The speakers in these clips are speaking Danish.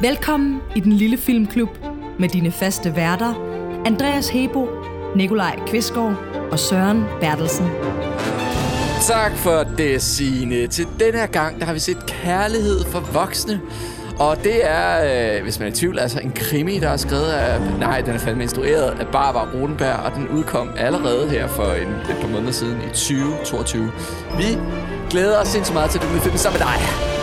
Velkommen i den lille filmklub med dine faste værter, Andreas Hebo, Nikolaj Kvistgaard og Søren Bertelsen. Tak for det, Signe. Til den her gang, der har vi set Kærlighed for Voksne. Og det er, øh, hvis man er i tvivl, altså en krimi, der er skrevet af... Nej, den er fandme instrueret af Barbara Rodenberg, og den udkom allerede her for en, et par måneder siden i 2022. Vi glæder os sindssygt meget til den film sammen med dig.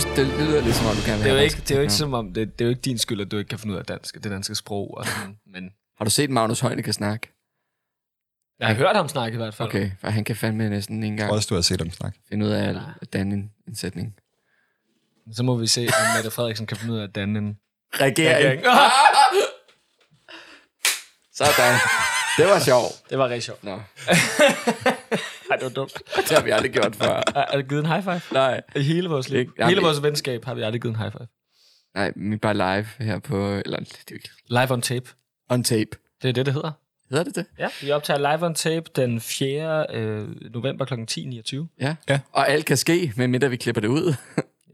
Synes, det lyder lidt som om, du kan Det er jo ikke, det er jo ikke som om, det, det er jo ikke din skyld, at du ikke kan finde ud af dansk, det danske sprog. Og sådan, men Har du set Magnus Højne kan snakke? jeg har hørt ham snakke i hvert fald. Okay, for han kan fandme næsten ikke Jeg engang tror også, du har set dem snakke. finde ud af at at danne en, en sætning. Så må vi se, om Mette Frederiksen kan finde ud af at danne en... Regering. Sådan. Det var sjovt. Det var rigtig sjovt. Nå, Ej, det var dumt. det har vi aldrig gjort før. Er, er det givet en high five? Nej. I hele vores liv. Ikke- Jamen, hele vores venskab har vi aldrig givet en high five. Nej, vi er bare live her på... Eller, det er ikke... Live on tape. On tape. Det er det, det hedder. Hedder det det? Ja, vi optager live on tape den 4. Øh, november kl. 10.29. Ja. Ja. Og alt kan ske, medmindre vi klipper det ud.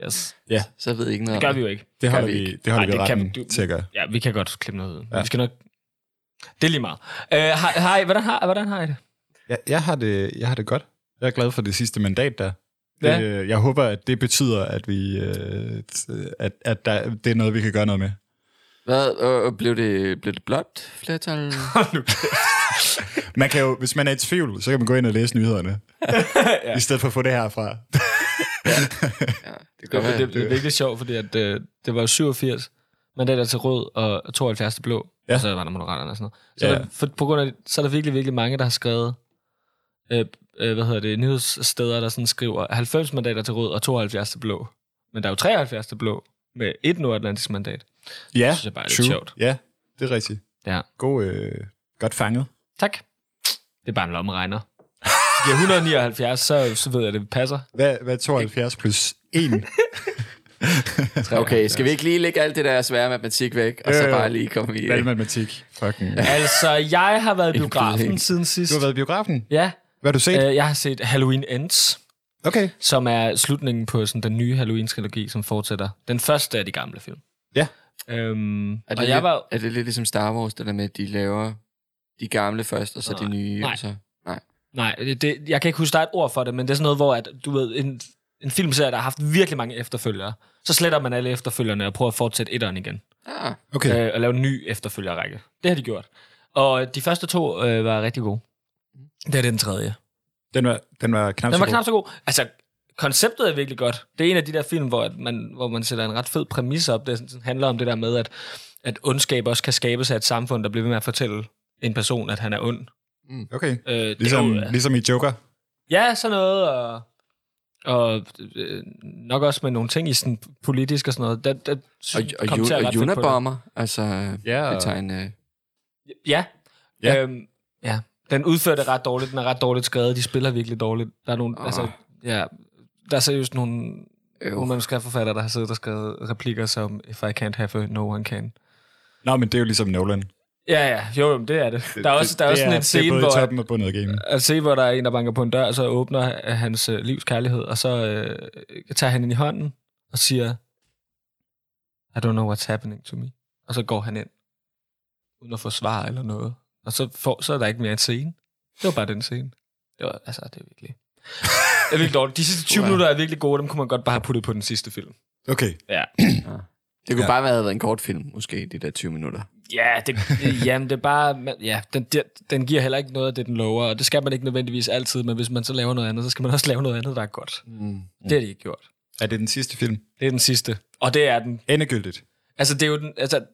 Yes. Ja, Så ved jeg ikke noget Det gør vi jo ikke. det holder vi vi, ikke. det holder Nej, vi det kan retten du- til at gøre. Ja, vi kan godt klippe noget ud. Ja. Ja. Vi skal nok... Det er lige meget. Øh, hej, hej, hvordan, har, hvordan har I det? Jeg, jeg, har det, jeg har det godt. Jeg er glad for det sidste mandat der. Ja. Det, øh, jeg håber, at det betyder, at, vi, øh, at, at der, det er noget, vi kan gøre noget med. Hvad? Øh, blev, det, blev det blot flertal? Man kan jo, hvis man er i tvivl, så kan man gå ind og læse nyhederne. ja. I stedet for at få det herfra. ja, det Det, gør det, det, det er virkelig sjovt, fordi at, øh, det var jo 87 mandater til rød og 72 til blå. Ja. Og så var der moderaterne og sådan noget. Så, Ja. ja. der, for, på grund af, så er der virkelig, virkelig mange, der har skrevet, øh, øh, hvad hedder det, nyhedssteder, der sådan skriver 90 mandater til rød og 72 til blå. Men der er jo 73 til blå med et nordatlantisk mandat. Ja, synes jeg bare er lidt sjovt. Ja, det er rigtigt. Ja. God, øh, godt fanget. Tak. Det er bare en lommeregner. Det giver 179, så, så ved jeg, at det passer. Hvad, hvad er 72 plus 1? Okay, skal vi ikke lige lægge alt det der svære matematik væk, og så Øh, bare lige komme i... Valgmatematik. Fucking. Altså, jeg har været i biografen siden sidst. Du har været i biografen? Ja, Hvad har du set? øh, jeg har set Halloween Ends. Okay. som er slutningen på sådan, den nye Halloween-trilogi, som fortsætter. Den første af de gamle film. Ja. Øhm, Er det, og jeg lidt, var... er det lidt ligesom Star Wars, det der med, at de laver de gamle først, og så de Nej. nye? Nej. Og så, nej. Nej, det, det, jeg kan ikke huske, der er et ord for det, men det er sådan noget, hvor at, du ved, en, en filmserie, der har haft virkelig mange efterfølgere, så sletter man alle efterfølgerne og prøver at fortsætte etteren igen. Ah, Okay. Øh, og lave en ny efterfølgerrække. Det har de gjort. Og de første to øh, var rigtig gode. Det er den tredje. Den var, den var knap Den så var god. knap så god. Altså, konceptet er virkelig godt. Det er en af de der film, hvor, at man, hvor man sætter en ret fed præmis op. Det sådan- handler om det der med, at, at ondskab også kan skabes af et samfund, der bliver ved med at fortælle en person, at han er ond. Okay. Øh, det er Ligesom, jo- ligesom i Joker. Ja, sådan noget, og, og øh, nok også med nogle ting i sådan politisk og sådan noget. Der, der og, og, kom og, til at og det. Unabomber, altså Ja, og- betegn, øh, Ja. Ja. Ja. Øhm, ja. Den udfører det ret dårligt. Den er ret dårligt skrevet. De spiller virkelig dårligt. Der er nogle, oh. altså, ja, der er seriøst nogle, øv. nogle manuskriptforfattere, der har siddet og skrevet replikker som If I can't have it, no one can. Nå, men det er jo ligesom Nolan. Ja, ja, jo, jo, det er det. Der er også, der er det også sådan en det er scene, både hvor og bundet af gamen. at se, hvor der er en, der banker på en dør, og så åbner hans øh, livs kærlighed, og så øh, tager han hende i hånden og siger, I don't know what's happening to me. Og så går han ind, uden at få svar eller noget. Og så, får, så er der ikke mere en scene. Det var bare den scene. Det var, altså, det er virkelig... Det er virkelig dårligt. De sidste 20 Uha. minutter er virkelig gode, dem kunne man godt bare have puttet på den sidste film. Okay. Ja. Det kunne Ja. bare have været en kort film, måske, de der 20 minutter. Ja, det, jamen, det er bare... Ja, den, den, giver heller ikke noget af det, den lover, og det skal man ikke nødvendigvis altid, men hvis man så laver noget andet, så skal man også lave noget andet, der er godt. Mm. Det har de ikke gjort. Er det den sidste film? Det er den sidste. Og det er den. Endegyldigt. Altså, det er jo den... Altså,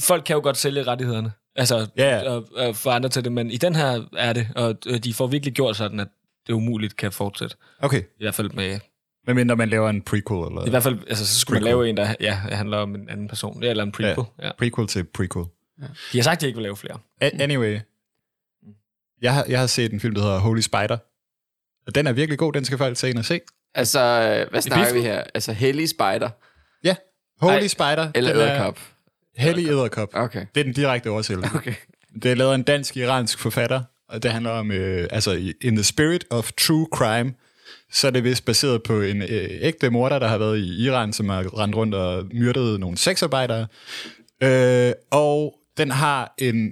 folk kan jo godt sælge rettighederne. Altså, Ja, ja. og, og få andre til det, men i den her er det, og de får virkelig gjort sådan, at det umuligt kan fortsætte. Okay. I hvert fald med... Hvad mindre man laver en prequel? Eller I hvert fald, altså, så skulle Prequel. man lave en, der ja, handler om en anden person. Ja, eller en prequel. Ja. Ja. prequel til prequel. De har sagt, at de ikke vil lave flere. A- anyway. Jeg har, jeg har set en film, der hedder Holy Spider. Og den er virkelig god. Den skal folk tage ind og se. Altså, hvad snakker vi her? Altså, Hellig Spider. Ja. Holy Ej, Spider. Eller er- æderkop. Hellig Æderkop. Okay. Det er den direkte oversættelse. Okay. Det er lavet af en dansk-iransk forfatter, og det handler om, øh, altså, in the spirit of true crime, så er det vist baseret på en øh, ægte morder, der har været i Iran, som har rendt rundt og myrdet nogle sexarbejdere. Øh, og den har en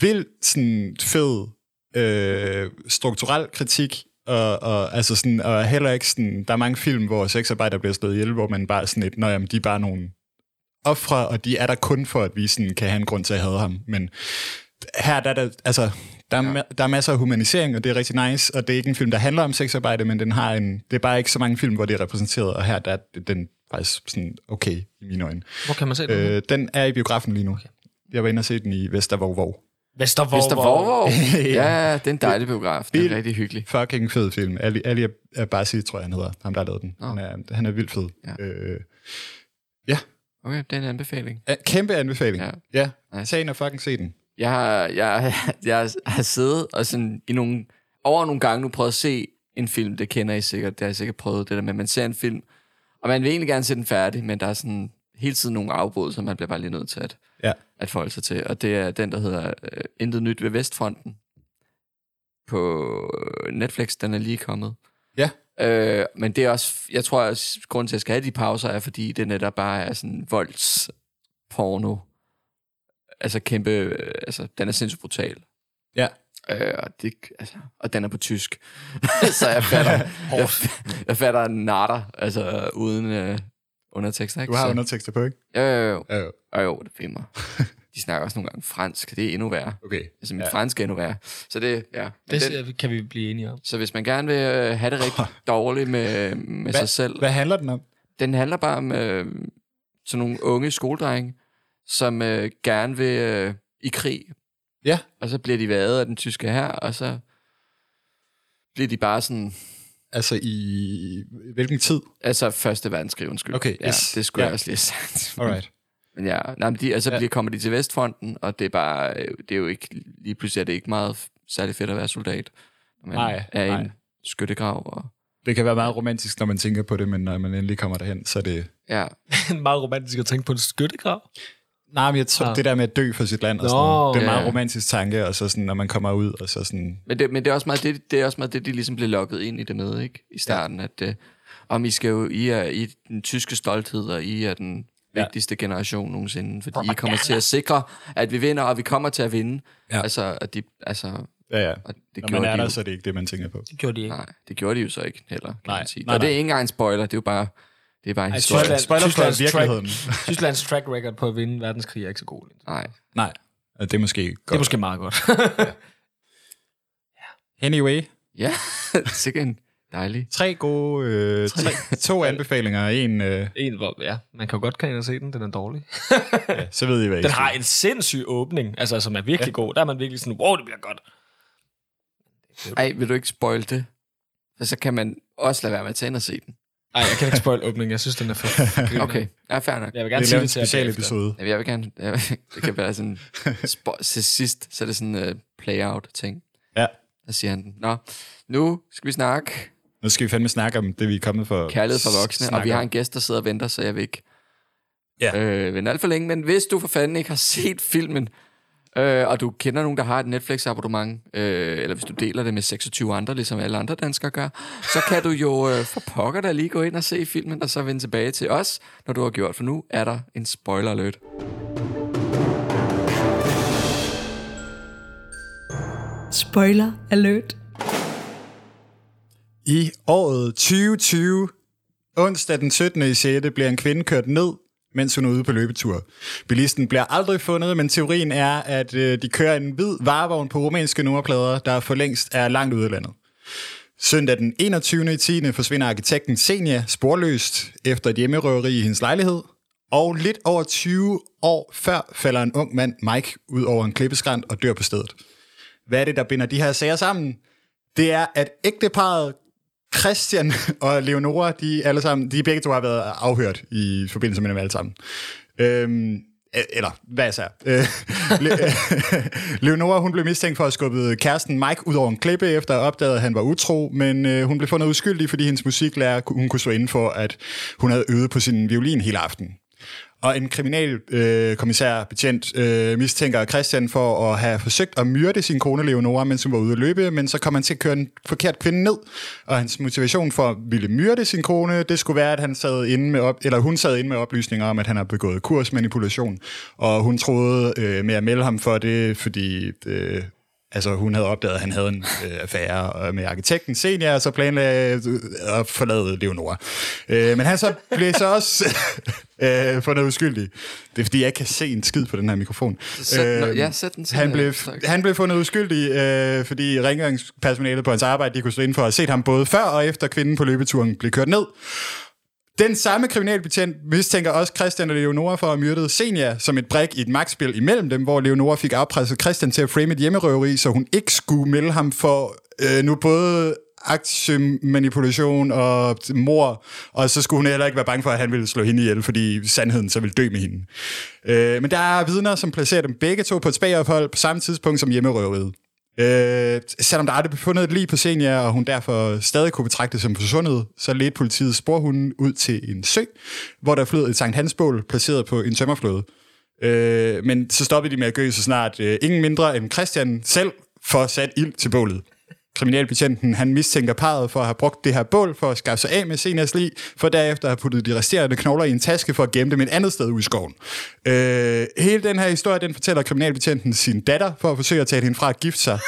vild, sådan, fed øh, strukturel kritik, og, og, altså sådan, og heller ikke sådan, der er mange film, hvor sexarbejdere bliver slået ihjel, hvor man bare sådan et, nå jamen, de er bare nogle ofre, og de er der kun for, at vi sådan kan have en grund til at have ham. Men her der er der, altså, der er, ja. der er masser af humanisering, og det er rigtig nice, og det er ikke en film, der handler om sexarbejde, men den har en, det er bare ikke så mange film, hvor det er repræsenteret, og her der er den faktisk sådan okay i mine øjne. Hvor kan man se den? Øh, den er i biografen lige nu. Jeg var inde og se den i Vestervog Vestervor. Mr. Vorvor. ja, det er en dejlig biograf. Det er rigtig hyggelig. Fucking fed film. Ali, Ali Abassi, tror jeg, han hedder. Ham, der har lavet den. Nå. Han er, han er vildt fed. Ja. Øh, Okay, det er en anbefaling. ja, kæmpe anbefaling. Ja. Ja. Nice. tag ind og fucking se den. Jeg har, jeg, jeg har siddet og sådan i nogle, over nogle gange nu prøvet at se en film, det kender I sikkert, det har jeg sikkert prøvet, det der med, at man ser en film, og man vil egentlig gerne se den færdig, men der er sådan hele tiden nogle afbrud, som man bliver bare lige nødt til at, Ja. at forholde sig til. Og det er den, der hedder uh, Intet Nyt ved Vestfronten på Netflix, den er lige kommet. Ja. Øh, men det er også, jeg tror, at grunden til, at jeg skal have de pauser, er, fordi det netop bare er sådan voldsporno. Altså kæmpe, øh, altså den er sindssygt brutal. Ja. Øh, og, det, altså, og den er på tysk. så jeg fatter, jeg, jeg fatter natter, altså uden øh, undertekster. Ikke? Du har så, undertekster på, ikke? Jo, jo, jo. Ja, jo. Jo, jo, det er mig. De snakker også nogle gange fransk. Det er endnu værre. Okay. Altså, mit Ja. ja. fransk er endnu værre. Så det, ja. Men Det den, siger- kan vi blive enige om. så hvis man gerne vil øh, have det rigtig dårligt med, med sig selv, Hvad handler den om? den handler bare om øh, sådan nogle unge skoledrenge, som øh, gerne vil øh, i krig. Ja. Og så bliver de været af den tyske her, og så bliver de bare sådan... Altså i hvilken tid? Altså første verdenskrig, undskyld. Okay, ja, yes. det skulle Ja. jeg også lige have sagt. Alright. Ja, nej, men de, altså Ja. bliver, kommer de til Vestfronten, og det er bare, øh, det er jo ikke, lige pludselig er det ikke meget særlig fedt at være soldat, man Nej, er i nej. en skyttegrav. Og, Det kan være meget romantisk, når man tænker på det, men når man endelig kommer derhen, så er det... ja, meget romantisk at tænke på en skyttegrav. Nej, men jeg tror, Ah. det der med at dø for sit land, og sådan Nå, det er en meget ja. romantisk tanke, og så sådan, når man kommer ud, og så sådan... men, det, men det, er også meget det, det er også meget det, de ligesom blev lukket ind i det med, ikke? I starten, ja. at øh, om I skal jo, I er i den tyske stolthed, og I er den Ja. vigtigste generation nogensinde, fordi I kommer til at sikre, at vi vinder, og vi kommer til at vinde. Ja. Altså, at de, altså, Ja, ja. og det Når man er de der, jo. så er det ikke det, man tænker på. Det gjorde de ikke. Nej, det gjorde de jo så ikke heller, kan Nej, man sige. nej, og det er ikke engang en spoiler, det er jo bare, det er bare en Ej, historie. Tyskland- Spoiler for Tysklands virkeligheden. Tysklands track record på at vinde verdenskrig er ikke så god. Nej. Nej, og det er måske godt. Det er måske meget godt. Anyway, Ja, sikkert en dejlig. tre gode... Øh, tre, to anbefalinger, en... Øh, en, hvor, ja, man kan jo godt kan ind og se den, den er dårlig. ja, så ved I, hvad Den har en sindssyg åbning, altså som er virkelig ja. god. Der er man virkelig sådan, wow, det bliver godt. Ej, vil du ikke spoil det? Så kan man også lade være med at tage ind og se den. Nej, jeg kan ikke spoil åbningen. Jeg synes, den er for, griner. Okay, ja, fair nok. Jeg vil Vi gerne sige laver en det til jer special episode. Ja, jeg vil gerne... Jeg vil, det kan være sådan... Spo- til sidst, så er det sådan en uh, play-out-ting. Ja. Der siger han den. Nå, nu skal vi snakke Nu skal vi fandme snakke om det, vi er kommet for. kærlighed for voksne, og vi har en gæst, der sidder og venter, så jeg vil ikke Ja. øh, vente alt for længe. Men hvis du for fanden ikke har set filmen, øh, og du kender nogen, der har et Netflix-abonnement, øh, eller hvis du deler det med 26 andre, ligesom alle andre danskere gør, så kan du jo øh, for pokker da lige gå ind og se filmen, og så vende tilbage til os, når du har gjort, for nu er der en spoiler alert. Spoiler alert. I året 2020, onsdag den 17. i 6. bliver en kvinde kørt ned, mens hun er ude på løbetur. Bilisten bliver aldrig fundet, men teorien er, at øh, de kører en hvid varevogn på rumænske nummerplader, der for længst er langt ude af landet. Søndag den 21. i 10. forsvinder arkitekten Senia sporløst efter et hjemmerøveri i hendes lejlighed. Og lidt over 20 år før falder en ung mand, Mike, ud over en klippeskrant og dør på stedet. Hvad er det, der binder de her sager sammen? Det er, at ægteparet Christian og Leonora, de alle sammen, de begge to har været afhørt i forbindelse med dem alle sammen. Øhm, eller, hvad så? Øh, Le- Leonora, hun blev mistænkt for at skubbe kæresten Mike ud over en klippe, efter at opdaget, at han var utro, men øh, hun blev fundet uskyldig, fordi hendes musiklærer, hun kunne stå inden for, at hun havde øvet på sin violin hele aftenen. Og en kriminalkommissær øh, betjent øh, mistænker Christian for at have forsøgt at myrde sin kone Leonora, mens hun var ude at løbe, men så kom han til at køre en forkert kvinde ned. Og hans motivation for at ville myrde sin kone, det skulle være, at han sad inde med op, eller hun sad inde med oplysninger om, at han har begået kursmanipulation. Og hun troede øh, med at melde ham for det, fordi øh, Altså, hun havde opdaget, at han havde en øh, affære med arkitekten senior, og så planlagde øh, at forlade Leonora. Øh, men han så blev så også øh, fundet uskyldig. Det er, fordi jeg ikke kan se en skid på den her mikrofon. Sæt, øh, ja, sæt den han, blev, han blev fundet uskyldig, øh, fordi rengøringspersonalet på hans arbejde, de kunne stå ind for at have set ham både før og efter kvinden på løbeturen blev kørt ned. Den samme kriminalbetjent mistænker også Christian og Leonora for at have myrdet Senia som et brik i et magtspil imellem dem, hvor Leonora fik afpresset Christian til at frame et hjemmerøveri, så hun ikke skulle melde ham for øh, nu både aktiemanipulation og mor, og så skulle hun heller ikke være bange for, at han ville slå hende ihjel, fordi sandheden så ville dø med hende. Øh, men der er vidner, som placerer dem begge to på et spagophold på samme tidspunkt som hjemmerøveriet. Øh, selvom der aldrig blev fundet et lig på Senia, og hun derfor stadig kunne betragtes som forsvundet, så ledte politiet sporhunden ud til en sø, hvor der flød et Sankt Hansbål placeret på en tømmerflåde. Øh, men så stoppede de med at gø så snart øh, ingen mindre end Christian selv får sat ild til bålet. Kriminalbetjenten han mistænker parret for at have brugt det her bål for at skaffe sig af med Senias lig, for derefter at have puttet de resterende knogler i en taske for at gemme dem et andet sted ude i skoven. Øh, hele den her historie, den fortæller kriminalbetjenten sin datter for at forsøge at tage hende fra at gifte sig.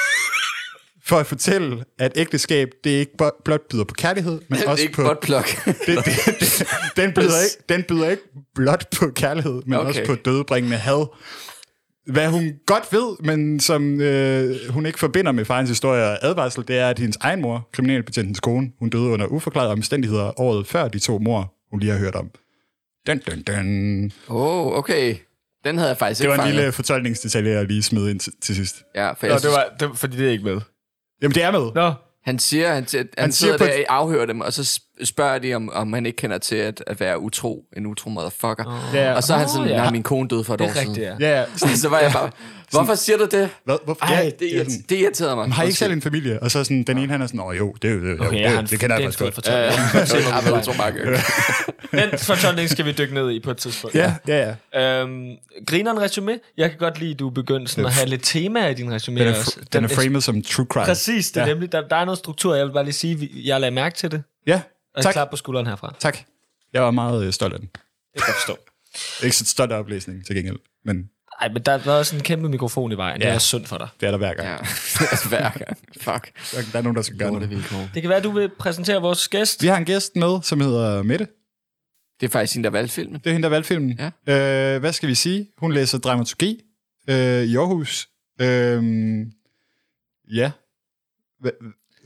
For at fortælle, at ægteskab, det er ikke blot byder på kærlighed, men Det er også ikke på... det, det, det, den, byder ikke, den byder ikke blot på kærlighed, men Okay. også på dødbringende had. Hvad hun godt ved, men som øh, hun ikke forbinder med farens historie og advarsel, det er, at hendes egen mor, kriminalbetjentens kone, hun døde under uforklarede omstændigheder året før de to mor, hun lige har hørt om. Dun, dun, dun. Oh, okay. Den havde jeg faktisk Det ikke var en fanget. lille fortolkningsdetalje, jeg lige smed ind til, til sidst. Ja, for Nå, jeg det synes, var, det, fordi det er ikke med. Jamen, det er med. Nå, han siger, han, han, han Han siger sidder på der og afhører dem, og så spørger de, om, om han ikke kender til at, at være utro, en utro motherfucker. Oh. Ja, Og så er han sådan, ja. nej, min kone døde for et det år er siden. rigtigt, ja. Ja, ja. Sådan, Så var jeg bare, hvorfor siger du det? hvad, hvorfor? Ej, ja, det, er irriterede, sådan, det irriterede mig. har I ikke selv en familie? Og så sådan, den ene han er sådan, åh jo, det, er jo- det, Okay, jo, en, det, det kender det jeg en faktisk godt. mange gange. Den fortolkning skal vi dykke ned i på et tidspunkt. Ja, ja, ja. Øhm, grineren resume. Jeg kan godt lide, at du begyndte sådan at have lidt tema i din resume. Den er, også. den er framed som true crime. Præcis, det er Ja. nemlig. Der, der er noget struktur. Jeg vil bare lige sige, jeg lagde mærke til det. Ja, Og tak. klap på skulderen herfra. Tak. Jeg var meget øh, stolt af den. Det kan jeg forstå. Ikke så stolt af oplæsningen til gengæld, men Ej, men der var også en kæmpe mikrofon i vejen. Det Ja. er synd for dig. det er der hver gang. Ja, hver gang. Fuck. Ja. Der er nogen, der skal gøre Lorte noget. vilkår. Det kan være, at du vil præsentere vores gæst. Vi har en gæst med, som hedder Mette. Det er faktisk hende, der valgte filmen. Det er hende, der valgte filmen. Ja. Øh, hvad skal vi sige? Hun læser dramaturgi øh, i Aarhus. Øh, ja. Hva,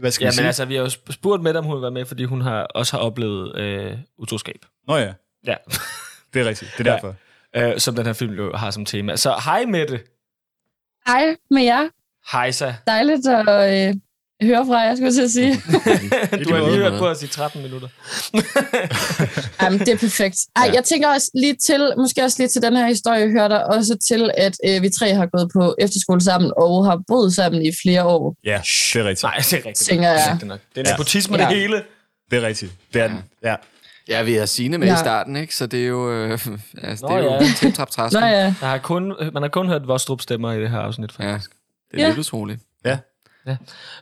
hvad skal Ja, vi men sige? altså, vi har jo sp- spurgt med, om hun vil være med, fordi hun har også har oplevet øh, utroskab. Nå ja, Ja. det er rigtigt. Det er Ja. derfor. øh, som den her film jo har som tema. Så hej Mette. Hej med jer. Hejsa. Dejligt at øh, høre fra jer, skulle jeg til at sige. Du har lige hørt på os i 13 minutter. Jamen, det er perfekt. Ej, Ja. jeg tænker også lige til, måske også lige til den her historie, hører der også til, at øh, vi tre har gået på efterskole sammen og har boet sammen i flere år. Ja, det er rigtigt. Nej, det er rigtigt. Tænker jeg. Det er. Det Ja. nepotisme Ja. det hele. Det er rigtigt. Det er den. Ja. Ja, vi har Signe med Ja. i starten, ikke? Så det er jo, øh, altså, det Nå, er jo ja. en tip trap Nå ja, Jeg har kun, man har kun hørt Vostrup stemmer i det her afsnit, Ja, faktisk. det er Ja. lidt utroligt.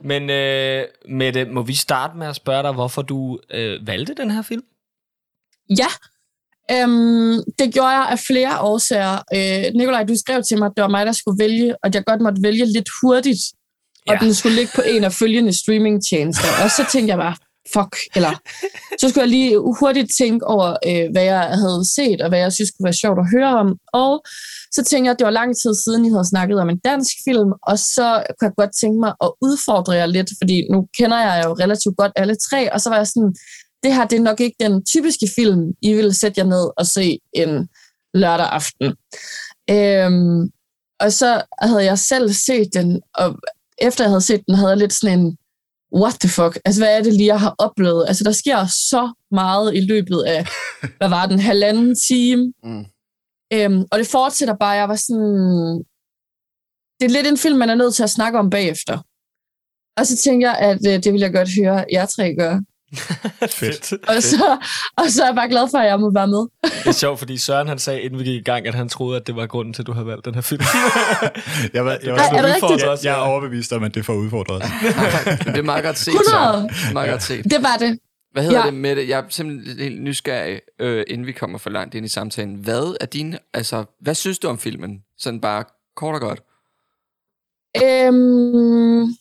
Men øh, Mette, må vi starte med at spørge dig, hvorfor du øh, valgte den her film? ja. Øhm, det gjorde jeg af flere årsager. Øh, Nikolaj, du skrev til mig, at det var mig, der skulle vælge, og at jeg godt måtte vælge lidt hurtigt, og Ja. den skulle ligge på en af følgende streamingtjenester. Og så tænkte jeg bare, fuck, eller så skulle jeg lige hurtigt tænke over, øh, hvad jeg havde set, og hvad jeg synes kunne være sjovt at høre om. Og så tænkte jeg, at det var lang tid siden, I havde snakket om en dansk film, og så kunne jeg godt tænke mig at udfordre jer lidt, fordi nu kender jeg jo relativt godt alle tre, og så var jeg sådan, det her det er nok ikke den typiske film, I ville sætte jer ned og se en lørdag aften. Øhm, og så havde jeg selv set den, og efter jeg havde set den, havde jeg lidt sådan en, what the fuck? Altså, hvad er det lige, jeg har oplevet? Altså, der sker så meget i løbet af, hvad var den, halvanden time. Mm. Øhm, og det fortsætter bare, jeg var sådan, det er lidt en film, man er nødt til at snakke om bagefter. Og så tænker jeg, at øh, det vil jeg godt høre jer tre gøre. Fedt. Og så, og så er jeg bare glad for, at jeg må være med. Det er sjovt, fordi Søren han sagde, inden vi gik i gang, at han troede, at det var grunden til, at du havde valgt den her film. Jeg, var, jeg, var, Ej, er det rigtigt? jeg, jeg er ja. overbevist om, at det får udfordret. Det er meget godt set, 100. Søren. Det er meget godt set. Det var det. Hvad hedder Ja. det med det? Jeg er simpelthen helt nysgerrig, øh, inden vi kommer for langt ind i samtalen. Hvad er din, altså, hvad synes du om filmen? Sådan bare kort og godt. Øhm,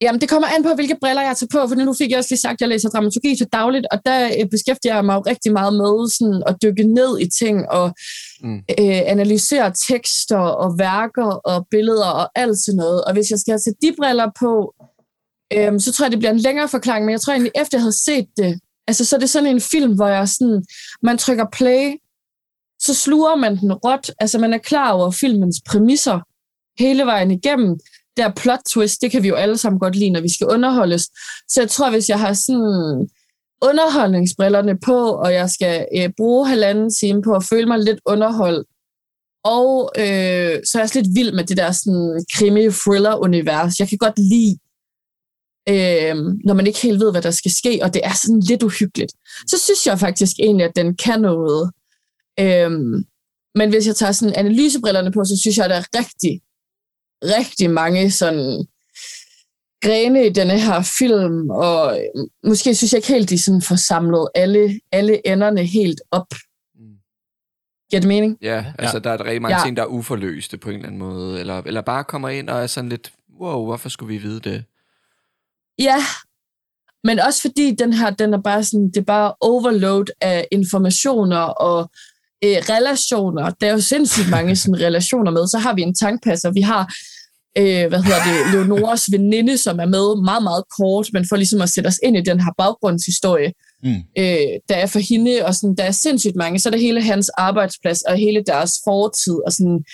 jamen, det kommer an på, hvilke briller jeg tager på, for nu fik jeg også lige sagt, at jeg læser dramaturgi til dagligt, og der øh, beskæftiger jeg mig jo rigtig meget med sådan, at dykke ned i ting og Mm. øh, analysere tekster og værker og billeder og alt sådan noget. Og hvis jeg skal have de briller på, øhm, så tror jeg, det bliver en længere forklaring, men jeg tror egentlig, efter jeg havde set det, altså så er det sådan en film, hvor jeg sådan, man trykker play, så sluger man den råt, altså man er klar over filmens præmisser, hele vejen igennem. Der plot twist, det kan vi jo alle sammen godt lide, når vi skal underholdes. Så jeg tror, hvis jeg har sådan underholdningsbrillerne på, og jeg skal øh, bruge halvanden time på at føle mig lidt underholdt, og øh, så er jeg også lidt vild med det der sådan krimi-thriller-univers. Jeg kan godt lide, øh, når man ikke helt ved, hvad der skal ske, og det er sådan lidt uhyggeligt. Så synes jeg faktisk egentlig, at den kan noget. Øh, men hvis jeg tager sådan analysebrillerne på, så synes jeg, at der er rigtig, rigtig mange sådan grene i denne her film, og måske synes jeg ikke helt, de sådan får samlet alle, alle enderne helt op. Mm. Giver det mening? Ja, altså der er rigtig mange Ja. ting, der er uforløste på en eller anden måde, eller, eller bare kommer ind og er sådan lidt, wow, hvorfor skulle vi vide det? Ja, men også fordi den her, den er bare sådan, det er bare overload af informationer og øh, relationer. Der er jo sindssygt mange sådan, relationer med. Så har vi en tankpasser, vi har øh, hvad hedder det, Leonoras veninde, som er med meget, meget kort, men for ligesom at sætte os ind i den her baggrundshistorie, Mm. øh, der er for hende, og sådan, der er sindssygt mange. Så er der hele hans arbejdsplads og hele deres fortid, og sådan,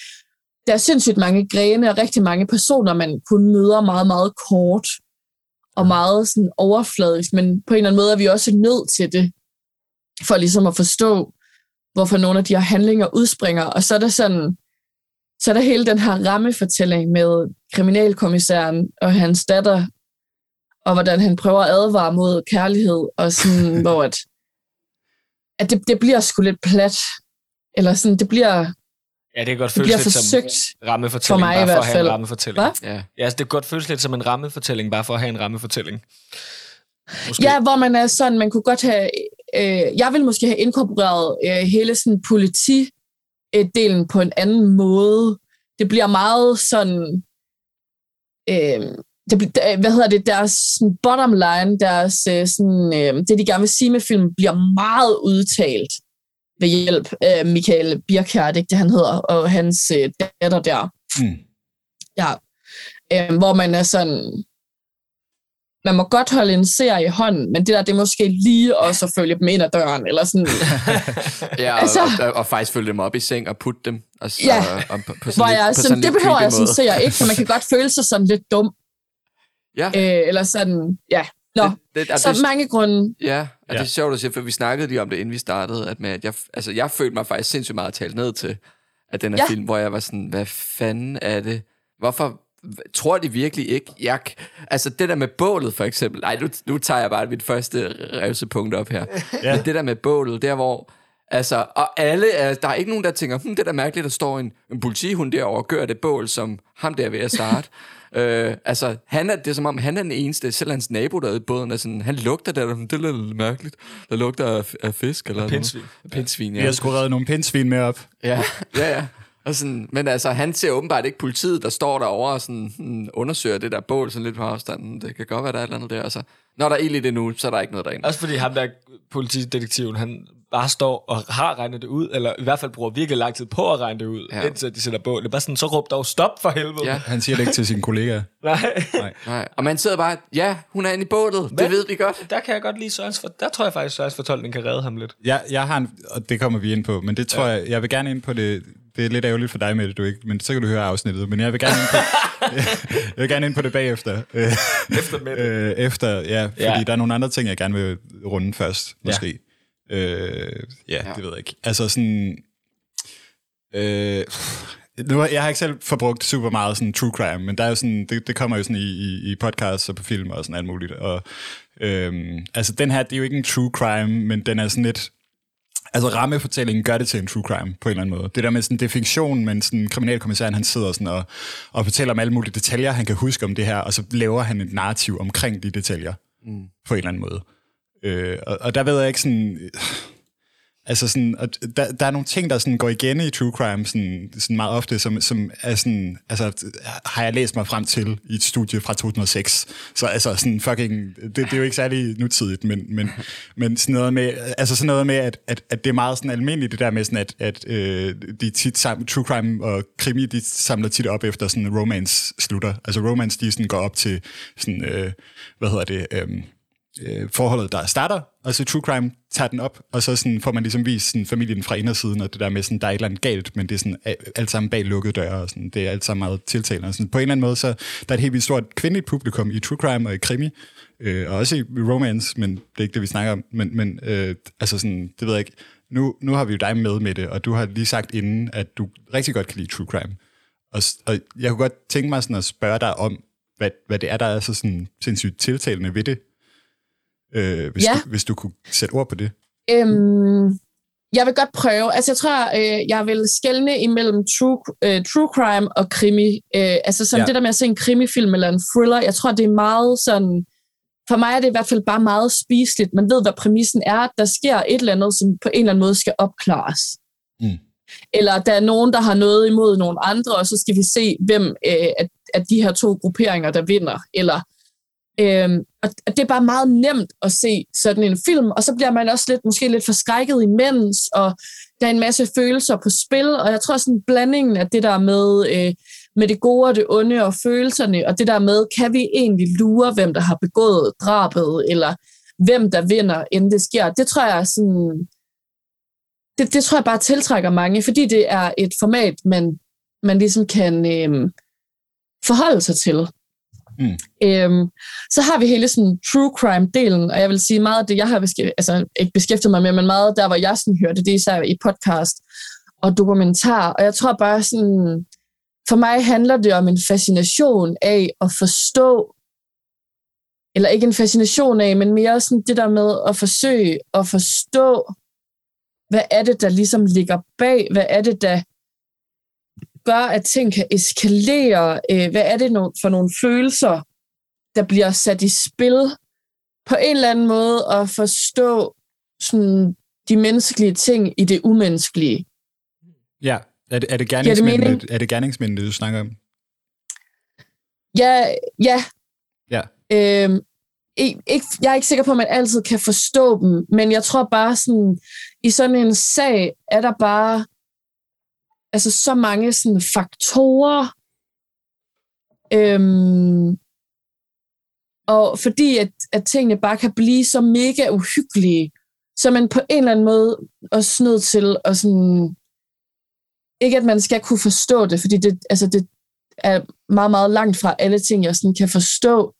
der er sindssygt mange grene og rigtig mange personer, man kun møder meget, meget kort og meget sådan overfladisk, men på en eller anden måde er vi også nødt til det, for ligesom at forstå, hvorfor nogle af de her handlinger udspringer. Og så er der sådan, så er der hele den her rammefortælling med kriminalkommissæren og hans datter, og hvordan han prøver at advare mod kærlighed, og sådan, hvor at, at det, det bliver sgu lidt plat. Eller sådan, det bliver, Ja, det kan godt det føles bliver lidt som rammefortælling, For mig bare for at have en rammefortælling. Hvad? Ja. Ja, altså, det kan godt føles lidt som en rammefortælling, bare for at have en rammefortælling. Måske. Ja, hvor man er sådan, man kunne godt have, øh, jeg vil måske have inkorporeret øh, hele sådan politi-delen på en anden måde. Det bliver meget sådan, øh, det, der- hvad hedder det, deres sådan bottom line, deres, øh, sådan, øh, det de gerne vil sige med filmen, bliver meget udtalt ved hjælp af Michael Birkert, ikke det han hedder, og hans øh, datter der. Mm. Ja. Øh, hvor man er sådan, man må godt holde en serie i hånden, men det der, det er måske lige også at følge dem ind ad døren, eller sådan, Ja, og, Altså- og, og, og faktisk følge dem op i seng og putte dem. Og, så, Ja. og, og på, på hvor sådan lidt, jeg, på sådan, det behøver jeg sådan ser ikke, for man kan godt føle sig sådan lidt dum, Ja, øh, eller sådan, ja. Nå, det, det, så det, mange grunde. Ja, og. Ja. det er sjovt at sige, for vi snakkede lige om det, inden vi startede, at, med, at jeg, altså, jeg følte mig faktisk sindssygt meget talt ned til, at den her Ja. film, hvor jeg var sådan, hvad fanden er det? Hvorfor tror de virkelig ikke, jeg... Altså, det der med bålet, for eksempel. Nej, nu, nu tager jeg bare mit første revsepunkt op her. ja. Men det der med bålet, der hvor... Altså, og alle, er, der er ikke nogen, der tænker, hm, det er da mærkeligt, der står en, en politihund derovre og gør det bål, som ham der er ved at starte. øh, altså, han er, det er som om, han er den eneste, selv hans nabo der er i båden, er sådan, han lugter der, det er lidt mærkeligt. Der lugter af, af fisk eller pindsvin. noget. Pindsvin, Vi ja. har sgu reddet nogle pindsvin med op. Ja, ja, ja. Og sådan, men altså, han ser åbenbart ikke politiet, der står derovre og sådan, hmm, undersøger det der bål sådan lidt på afstanden. Det kan godt være, der er et eller andet der. Altså, når der er ild i det nu, så er der ikke noget derinde. Også fordi ham der politidetektiven, han bare står og har regnet det ud, eller i hvert fald bruger virkelig lang tid på at regne det ud, Ja. ja. indtil de sætter bål. Det er bare sådan, så råb dog stop for helvede. Ja. Han siger det ikke til sine kollegaer. Nej. Nej. Og man sidder bare, ja, hun er inde i bålet. Men- Det ved vi godt. Der kan jeg godt lide Sørens, for der tror jeg faktisk, Sørens fortolkning kan redde ham lidt. Jeg, jeg har en, og det kommer vi ind på, men det tror ja. jeg, jeg vil gerne ind på det, det er lidt ærgerligt for dig med det, du ikke, men så kan du høre afsnittet, men jeg vil gerne ind på, jeg vil gerne ind på det bagefter. Efter med det. øh, efter, ja, fordi Ja. der er nogle andre ting, jeg gerne vil runde først, måske. Ja, øh, ja, Ja. det ved jeg ikke. Altså sådan, øh, nu, jeg har ikke selv forbrugt super meget sådan true crime, men der er jo sådan, det, det kommer jo sådan i, i, i podcasts og på film og sådan alt muligt, og Øhm, altså den her, det er jo ikke en true crime, men den er sådan lidt... Altså rammefortællingen gør det til en true crime på en eller anden måde. Det der med sådan definition, men sådan kriminalkommissæren, han sidder sådan og, og fortæller om alle mulige detaljer, han kan huske om det her, og så laver han et narrativ omkring de detaljer mm. på en eller anden måde. Øh, og, og der ved jeg ikke sådan... Altså sådan, og der, der er nogle ting, der sådan går igen i true crime sådan, sådan meget ofte, som, som er sådan, altså, har jeg læst mig frem til i et studie fra 2006. Så altså sådan fucking, det, det er jo ikke særlig nutidigt, men, men, men sådan noget med, altså sådan noget med, at, at, at det er meget sådan almindeligt, det der med sådan, at, at øh, de tit sam, true crime og krimi, de samler tit op efter sådan romance slutter. Altså romance, de sådan går op til sådan, øh, hvad hedder det, øh, øh, forholdet, der starter, og så True Crime tager den op, og så sådan får man ligesom vist sådan, familien fra indersiden, og det der med, sådan, der er et eller andet galt, men det er sådan, alt sammen bag lukkede døre, og sådan, det er alt sammen meget tiltalende. Sådan, på en eller anden måde, så der er et helt vildt stort kvindeligt publikum i True Crime og i krimi, øh, og også i romance, men det er ikke det, vi snakker om. Men, men øh, altså sådan, det ved jeg ikke. Nu, nu har vi jo dig med med det, og du har lige sagt inden, at du rigtig godt kan lide True Crime. Og, og jeg kunne godt tænke mig sådan at spørge dig om, hvad, hvad det er, der er så sådan sindssygt tiltalende ved det, øh, hvis, Ja. du, hvis du kunne sætte ord på det. Øhm, jeg vil godt prøve. Altså, jeg tror, øh, jeg vil skelne imellem true, øh, true crime og krimi. Øh, altså, Ja. ja. det der med at se en krimifilm eller en thriller, jeg tror, det er meget sådan... For mig er det i hvert fald bare meget spiseligt. Man ved, hvad præmissen er. Der sker et eller andet, som på en eller anden måde skal opklares. Mm. Eller der er nogen, der har noget imod nogle andre, og så skal vi se, hvem øh, af, af de her to grupperinger, der vinder. Eller, øh, og og det er bare meget nemt at se sådan en film, og så bliver man også lidt, måske lidt forskrækket imens, og der er en masse følelser på spil, og jeg tror sådan blandingen af det der med, øh, med det gode og det onde og følelserne, og det der med, kan vi egentlig lure, hvem der har begået drabet, eller hvem der vinder, inden det sker, det tror jeg sådan, det, det tror jeg bare tiltrækker mange, fordi det er et format, man, man ligesom kan øh, forholde sig til. Mm. Øhm, så har vi hele sådan true crime-delen, og jeg vil sige meget af det, jeg har beskæftiget, altså ikke beskæftiget mig med, men meget der, hvor jeg sådan hørte, det er især i podcast og dokumentar, og jeg tror bare sådan, for mig handler det om en fascination af at forstå, eller ikke en fascination af, men mere sådan det der med at forsøge at forstå, hvad er det, der ligesom ligger bag, hvad er det, der gør, at ting kan eskalere, øh, hvad er det for nogle følelser, der bliver sat i spil på en eller anden måde, og forstå sådan, de menneskelige ting i det umenneskelige. Ja, er det, er det det gerningsmændene, mening? er det gerningsmændene, du snakker om? Ja, ja. Ja. Øhm, ikke, jeg er ikke sikker på, at man altid kan forstå dem, men jeg tror bare sådan, i sådan en sag er der bare altså så mange sådan faktorer, øhm, og fordi at, at tingene bare kan blive så mega uhyggelige, så er man på en eller anden måde også nødt til at sådan, ikke at man skal kunne forstå det, fordi det, altså det er meget, meget langt fra alle ting, jeg sådan kan forstå,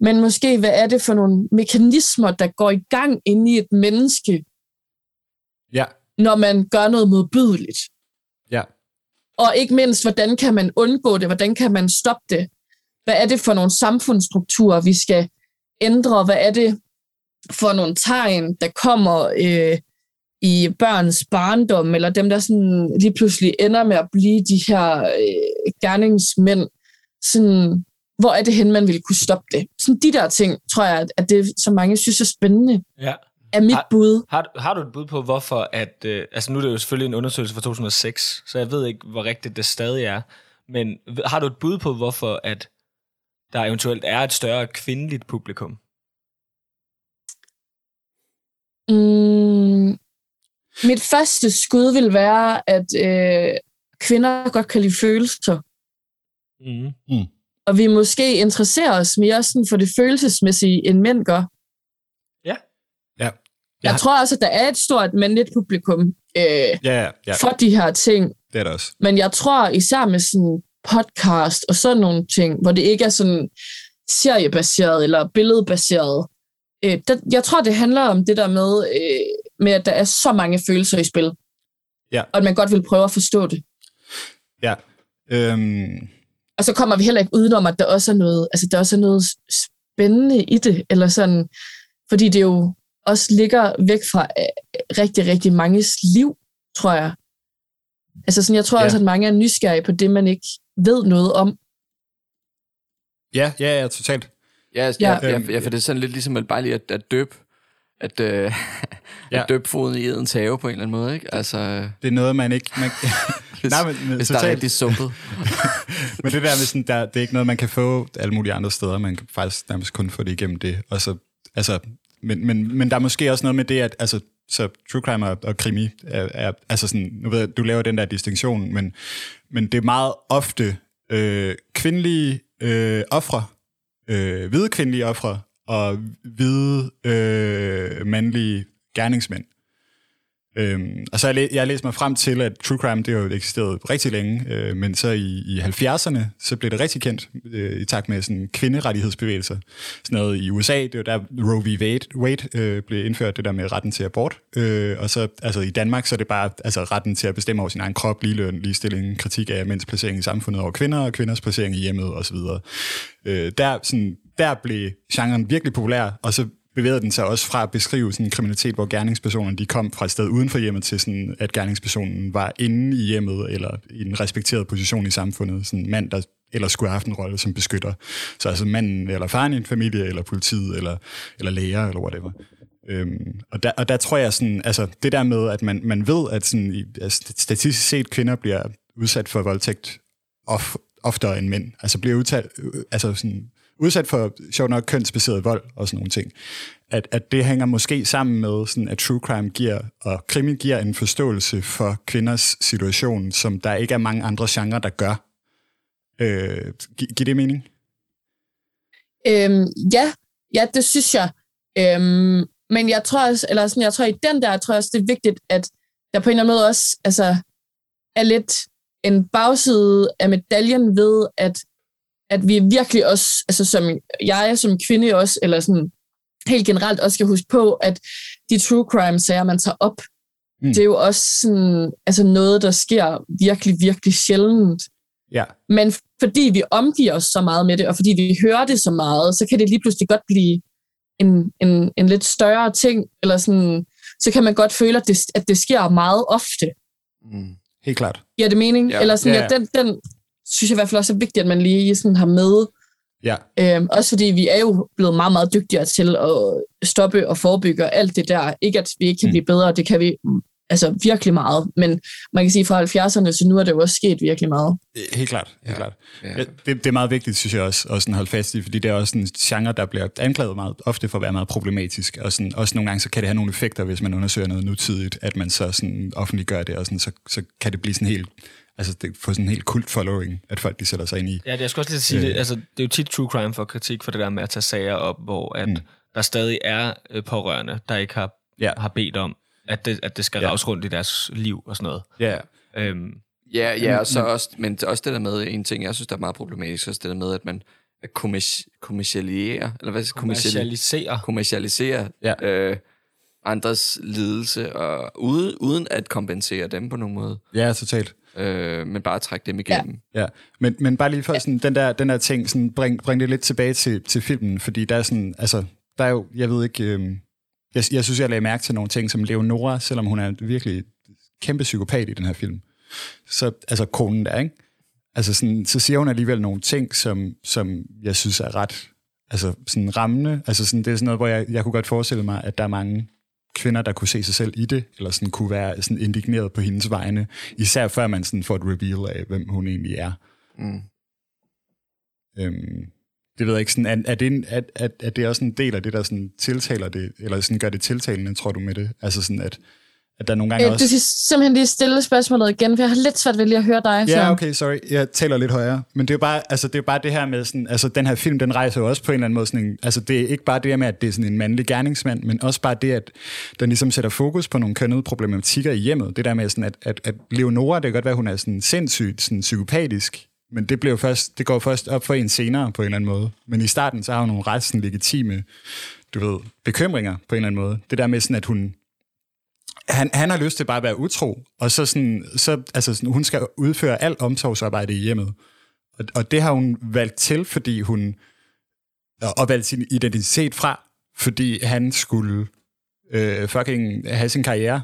men måske, hvad er det for nogle mekanismer, der går i gang inde i et menneske, Ja, når man gør noget modbydeligt? Og ikke mindst, hvordan kan man undgå det? Hvordan kan man stoppe det? Hvad er det for nogle samfundsstrukturer, vi skal ændre? Hvad er det for nogle tegn, der kommer øh, i børns barndom, eller dem, der sådan lige pludselig ender med at blive de her øh, gerningsmænd? Sådan, hvor er det hen, man ville kunne stoppe det? Sådan de der ting, tror jeg, at det, som mange synes er spændende, Ja er mit Har- bud. Har, du- har du et bud på, hvorfor at... Øh, altså nu er det jo selvfølgelig en undersøgelse fra 2006, så jeg ved ikke, hvor rigtigt det stadig er. Men har du et bud på, hvorfor at der eventuelt er et større kvindeligt publikum? Mm, mit første skud vil være, at øh, kvinder godt kan lide følelser, Mm. og vi måske interesserer os mere sådan for det følelsesmæssige, end mænd gør. Jeg Ja. tror også, at der er et stort mandligt publikum øh, ja, ja, ja for de her ting, det er der også. men jeg tror især med sådan podcast og sådan nogle ting, hvor det ikke er sådan seriebaseret eller billedbaseret. Øh, der, jeg tror, det handler om det der med, øh, med, at der er så mange følelser i spil. Ja. Og at man godt vil prøve at forstå det. Ja. Øhm, Og så kommer vi heller ikke udenom, at der også er noget, altså der også er noget spændende i det, eller sådan, fordi det jo også ligger væk fra øh, rigtig, rigtig manges liv, tror jeg. Altså sådan, jeg tror Ja. også, at mange er nysgerrige på det, man ikke ved noget om. Ja, ja, ja, totalt. Ja, altså, ja. Ja. Ja, ja, for det er sådan lidt ligesom at bare lige at, at døbe at, øh, Ja. at døbe foden i edens have på en eller anden måde, ikke? Altså, Det er noget, man ikke... Man, hvis, Nej, men- men hvis der er totalt. rigtig sumpet. men det der med sådan, der, det er ikke noget, man kan få alle mulige andre steder. Man kan faktisk nærmest kun få det igennem det. Og så, altså, men, men, men der er måske også noget med det, at altså, så true crime og, og krimi er, er altså sådan, nu ved jeg, du laver den der distinktion, men, men det er meget ofte øh, kvindelige øh, ofre, øh, hvide kvindelige ofre og hvide øh, mandlige gerningsmænd. Øhm, og så har jeg, læ- jeg har læst mig frem til, at true crime, det har jo eksisteret rigtig længe, øh, men så i, i 70'erne, så blev det rigtig kendt øh, i takt med sådan kvinderettighedsbevægelser. Sådan noget i USA, det var der Roe v. Wade, Wade øh, blev indført, det der med retten til abort. Øh, og så altså i Danmark, så er det bare altså, retten til at bestemme over sin egen krop, ligeløn, ligestilling, kritik af mænds placering i samfundet over kvinder, og kvinders placering i hjemmet osv. Øh, der, sådan, der blev genren virkelig populær, og så bevægede den sig også fra at beskrive sådan kriminalitet, hvor gerningspersonerne de kom fra et sted uden for hjemmet til, sådan, at gerningspersonen var inde i hjemmet eller i en respekteret position i samfundet. Sådan en mand, der eller skulle have haft en rolle som beskytter. Så altså manden eller faren i en familie, eller politiet, eller, eller læger, eller whatever. Øhm, og, der, og der tror jeg sådan, altså det der med, at man, man ved, at sådan, i, altså, statistisk set kvinder bliver udsat for voldtægt of, oftere end mænd. Altså bliver udtalt, øh, altså sådan, udsat for, sjovt nok, kønsbaseret vold og sådan nogle ting. At, at det hænger måske sammen med, sådan, at true crime giver, og krimi giver en forståelse for kvinders situation, som der ikke er mange andre genrer, der gør. Øh, gi- giver det mening? Øhm, ja, ja, det synes jeg. Øhm, men jeg tror også, eller sådan, jeg tror i den der, jeg tror også, det er vigtigt, at der på en eller anden måde også altså, er lidt en bagside af medaljen ved, at, at vi virkelig også, altså som jeg som kvinde også, eller sådan helt generelt også skal huske på, at de true crime-sager, man tager op, Mm. mm. det er jo også sådan, altså noget, der sker virkelig, virkelig sjældent. Ja. Men fordi vi omgiver os så meget med det, og fordi vi hører det så meget, så kan det lige pludselig godt blive en, en, en lidt større ting, eller sådan, så kan man godt føle, at det, at det sker meget ofte. Mm. Helt klart. Giver det mening? Ja. Eller sådan, Ja, ja, ja. den, den synes jeg i hvert fald også er vigtigt, at man lige sådan har med. Ja. Øhm, også fordi vi er jo blevet meget, meget dygtigere til at stoppe og forebygge og alt det der. Ikke at vi ikke kan Mm. blive bedre, det kan vi altså virkelig meget. Men man kan sige fra 70'erne, så nu er det jo også sket virkelig meget. Helt klart. Helt Ja. klart. Ja, det, det er meget vigtigt, synes jeg også, at sådan holde fast i, fordi det er også en genre, der bliver anklaget meget ofte for at være meget problematisk, og sådan, også nogle gange så kan det have nogle effekter, hvis man undersøger noget nutidigt, at man så sådan offentliggør det, og sådan, så, så kan det blive sådan helt, altså det får sådan en helt kult following, at folk de sætter sig ind i. Ja, det, jeg også lige sige, Øh. det, altså, det er jo tit true crime for kritik for det der med at tage sager op, hvor at Mm. der stadig er øh, pårørende, der ikke har, Ja. har bedt om, at det, at det skal Ja. ja. rundt i deres liv og sådan noget. Ja, Øhm, Ja, ja, Men- og så men- også, men også det der med, en ting, jeg synes, der er meget problematisk, også det der med, at man kommerci- kommercialiserer, eller hvad kommercialisere. kommercialiserer Ja. øh, andres lidelse, og uden, uden at kompensere dem på nogen måde, ja, totalt. Øh, men bare trække dem igennem. Ja, men, men bare lige for sådan, den, der, den der ting, sådan, bring, bring det lidt tilbage til, til filmen, fordi der er sådan, altså, der er jo, jeg ved ikke, øh, jeg, jeg synes, jeg lagde mærke til nogle ting, som Leonora, selvom hun er en virkelig kæmpe psykopat i den her film, så, altså konen der, ikke? Altså sådan, så siger hun alligevel nogle ting, som, som jeg synes er ret altså sådan rammende. Altså sådan, det er sådan noget, hvor jeg, jeg kunne godt forestille mig, at der er mange kvinder, der kunne se sig selv i det, eller sådan kunne være sådan indigneret på hendes vegne, især før man sådan får et reveal af, hvem hun egentlig er. Mm. Øhm, det ved jeg ikke, sådan, er, er, det en, er, er, er det også en del af det, der sådan tiltaler det, eller sådan gør det tiltalende, tror du med det? Altså sådan, at, at der nogle gange Øh, også... du skal simpelthen lige stille spørgsmålet igen, for jeg har lidt svært ved lige at høre dig. Ja, Søren. okay, sorry. Jeg taler lidt højere. Men det er jo bare, altså, det er bare det her med sådan, altså den her film, den rejser jo også på en eller anden måde sådan en, altså det er ikke bare det her med, at det er sådan en mandlig gerningsmand, men også bare det, at den ligesom sætter fokus på nogle kønnede problematikker i hjemmet. Det der med sådan, at, at, at Leonora, det kan godt være, hun er sådan sindssygt sådan psykopatisk, men det, bliver først, det går først op for en senere på en eller anden måde. Men i starten, så har hun nogle ret sådan legitime, du ved, bekymringer på en eller anden måde. Det der med sådan, at hun, han, han har lyst til bare at være utro, og så, sådan, så altså sådan, hun skal udføre alt omsorgsarbejde i hjemmet. Og, og det har hun valgt til, fordi hun og valgt sin identitet fra, fordi han skulle øh, fucking have sin karriere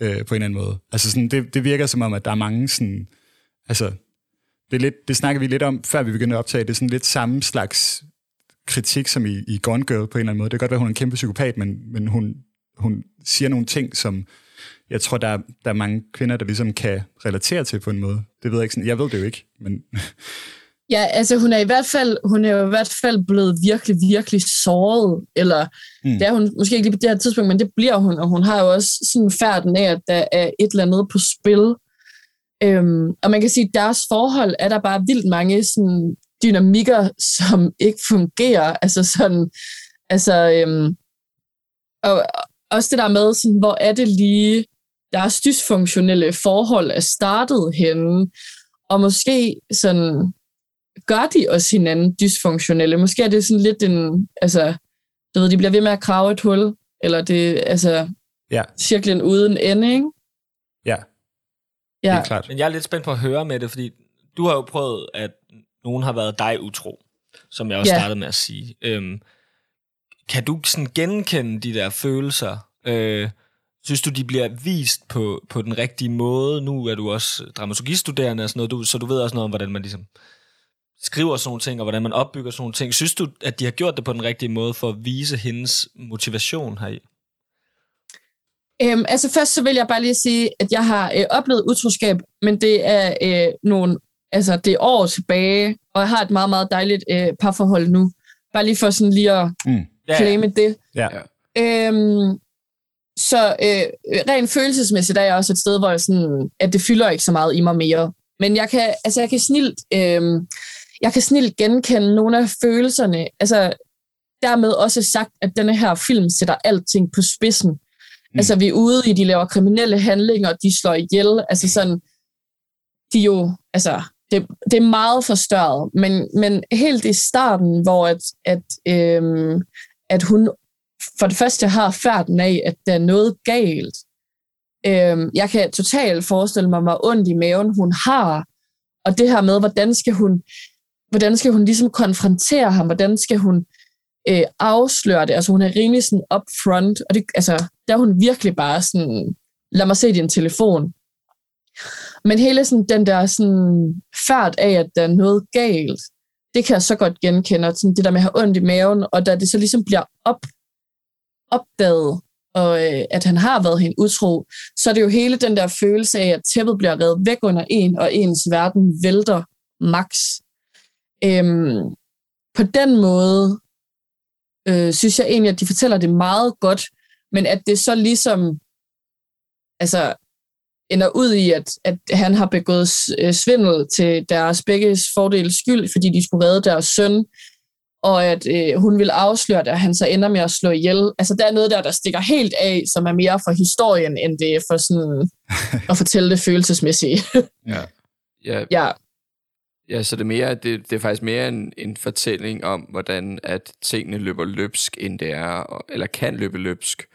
øh, på en eller anden måde. Altså sådan, det, det virker som om, at der er mange sådan, altså, det, er lidt, det snakker vi lidt om, før vi begyndte at optage, det er sådan lidt samme slags kritik som i, i Gone Girl på en eller anden måde. Det kan godt være, hun er en kæmpe psykopat, men, men hun, hun siger nogle ting, som jeg tror, der er, der er mange kvinder, der ligesom kan relatere til på en måde. Det ved jeg ikke. Sådan, jeg ved det jo ikke, men... Ja, altså hun er i hvert fald, hun er i hvert fald blevet virkelig, virkelig såret, eller mm. det er hun måske ikke lige på det her tidspunkt, men det bliver hun, og hun har jo også sådan færden af, at der er et eller andet på spil. Øhm, og man kan sige, at deres forhold er der bare vildt mange sådan, dynamikker, som ikke fungerer. Altså sådan, altså, øhm, og også det der med, sådan, hvor er det lige, deres dysfunktionelle forhold er startet henne, og måske sådan, gør de også hinanden dysfunktionelle. Måske er det sådan lidt en, altså, du ved, de bliver ved med at krave et hul, eller det, altså, ja. cirklen uden ende, ikke? Ja, Ja, helt klart. Men jeg er lidt spændt på at høre med det, fordi du har jo prøvet, at nogen har været dig utro, som jeg også Ja. startede med at sige. Øhm, kan du sådan genkende de der følelser? Øh, synes du, de bliver vist på, på den rigtige måde? Nu er du også dramaturgistuderende og sådan noget, du, så du ved også noget om, hvordan man ligesom skriver sådan nogle ting, og hvordan man opbygger sådan nogle ting. Synes du, at de har gjort det på den rigtige måde for at vise hendes motivation heri? Øhm, altså først så vil jeg bare lige sige, at jeg har øh, oplevet utroskab, men det er øh, nogle, altså det er år tilbage, og jeg har et meget, meget dejligt øh, parforhold nu. Bare lige for sådan lige at Mm. Ja, claime det. Ja. Øhm, så øh, rent følelsesmæssigt er jeg også et sted, hvor jeg sådan, at det fylder ikke så meget i mig mere. Men jeg kan, altså jeg kan snilt, øh, jeg kan snilt genkende nogle af følelserne. Altså dermed også sagt, at denne her film sætter alting på spidsen. Mm. Altså vi er ude i, de laver kriminelle handlinger, de slår ihjel. Altså sådan, de jo, altså det, det er meget forstørret. Men, men helt i starten, hvor at, at, øhm, at hun for det første har færden af, at der er noget galt. Øhm, jeg kan totalt forestille mig, hvor ondt i maven hun har, og det her med, hvordan skal hun, hvordan skal hun ligesom konfrontere ham, hvordan skal hun øh, afsløre det, altså hun er rimelig sådan upfront, og det, altså, der er hun virkelig bare sådan, lad mig se din telefon. Men hele sådan, den der sådan, færd af, at der er noget galt, det kan jeg så godt genkende, og sådan det der med at have ondt i maven, og da det så ligesom bliver op, opdaget, og øh, at han har været hende utro, så er det jo hele den der følelse af, at tæppet bliver reddet væk under en, og ens verden vælter max. Øhm, på den måde øh, synes jeg egentlig, at de fortæller det meget godt, men at det så ligesom altså, ender ud i, at, at han har begået øh, svindel til deres begges fordels skyld, fordi de skulle redde deres søn, og at øh, hun vil afsløre det, og han så ender med at slå ihjel. Altså, der er noget der, der stikker helt af, som er mere for historien, end det er for sådan at fortælle det følelsesmæssige. Ja. Ja, ja, ja, så det er, mere, det, det er faktisk mere en, en fortælling om, hvordan at tingene løber løbsk, end det er, eller kan løbe løbsk,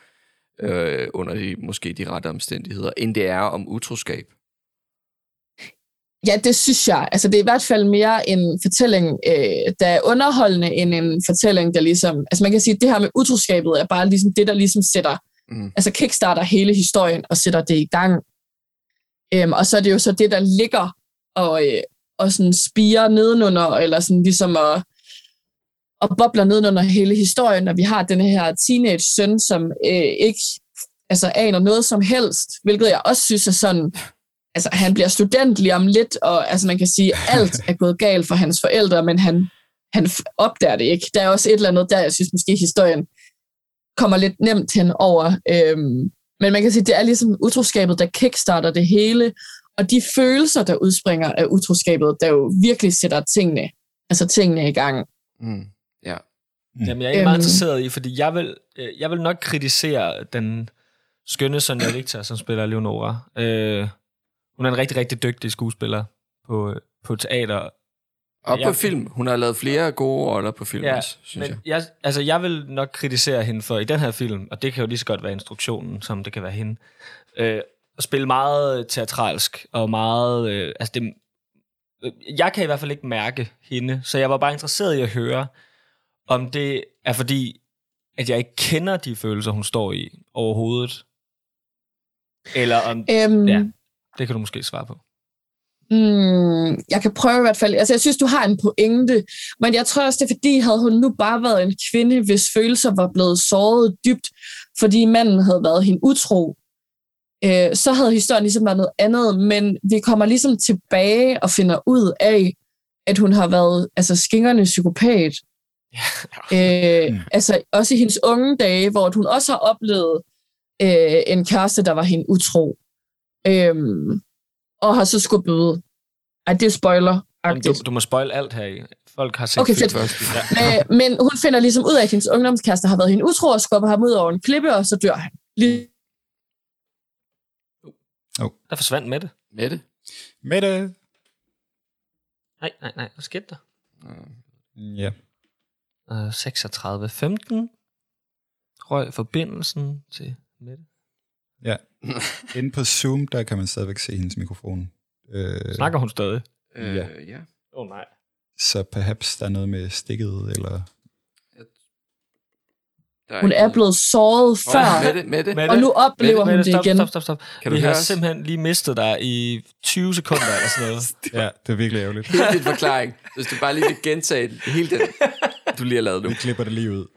øh, under de, måske de rette omstændigheder, end det er om utroskab. Ja, det synes jeg. Altså, det er i hvert fald mere en fortælling, øh, der er underholdende, end en fortælling, der ligesom... Altså, man kan sige, at det her med utroskabet er bare ligesom det, der ligesom sætter... Mm. Altså, kickstarter hele historien og sætter det i gang. Øhm, og så er det jo så det, der ligger og, øh, og sådan spiger nedenunder, eller sådan ligesom at, og bobler nedenunder hele historien, når vi har den her teenage-søn, som øh, ikke altså, aner noget som helst, hvilket jeg også synes er sådan altså, han bliver student lige om lidt, og altså, man kan sige, alt er gået galt for hans forældre, men han, han opdager det ikke. Der er også et eller andet der, jeg synes måske, historien kommer lidt nemt hen over. Øhm, men man kan sige, det er ligesom utroskabet, der kickstarter det hele, og de følelser, der udspringer af utroskabet, der jo virkelig sætter tingene, altså tingene i gang. Mm. Ja. Jamen, jeg er meget Øhm. interesseret i, fordi jeg vil, øh, jeg vil nok kritisere den skønne Sonja Victor, som spiller Leonora. Øh, hun er en rigtig, rigtig dygtig skuespiller på, på teater. Og Ja. på film. Hun har lavet flere gode roller på film Ja, også, synes Men jeg. jeg, altså, jeg vil nok kritisere hende for i den her film, og det kan jo lige så godt være instruktionen, som det kan være hende, øh, at spille meget teatralsk og meget... Øh, altså det, øh, jeg kan i hvert fald ikke mærke hende, så jeg var bare interesseret i at høre, om det er fordi, at jeg ikke kender de følelser, hun står i overhovedet. Eller om... Øhm, Ja. Det kan du måske svare på. Mm, jeg kan prøve i hvert fald. Altså, jeg synes, du har en pointe, men jeg tror også, det er fordi, havde hun nu bare været en kvinde, hvis følelser var blevet såret dybt, fordi manden havde været hende utro, øh, så havde historien ligesom været noget andet, men vi kommer ligesom tilbage og finder ud af, at hun har været altså, skingerne psykopat. Øh, Mm. altså også i hendes unge dage, hvor hun også har oplevet øh, en kæreste, der var hende utro. Øhm, og har så skulle bøde. Ej, det er spoiler. Jamen, du, du må spoil alt her i. Folk har set Okay, fedt. først. Ja. Øh, men hun finder ligesom ud af, at hendes ungdomskæreste har været hende utro og skubber ham ud over en klippe, og så dør han. Lige Der forsvandt med det. Mette? Mette. Nej, nej, nej. Hvad skete der? Ja. Uh, 36, 15. Røg forbindelsen til Mette. Inde på Zoom, der kan man stadigvæk se hendes mikrofon. Øh, Snakker hun stadig? Øh, Ja. ja. Åh oh, nej. Så perhaps der er noget med stikket, eller... Der hun ikke er noget. blevet såret før, Åh, Mette, Mette. Mette, og nu oplever Mette, hun Mette, det stop, igen. Stop, stop, stop. Kan Vi har os? simpelthen lige mistet dig i 20 sekunder eller sådan noget. Ja, det er virkelig ærgerligt. Hele din forklaring. Hvis du bare lige vil gentage hele den, du lige har lavet nu. Vi klipper det lige ud.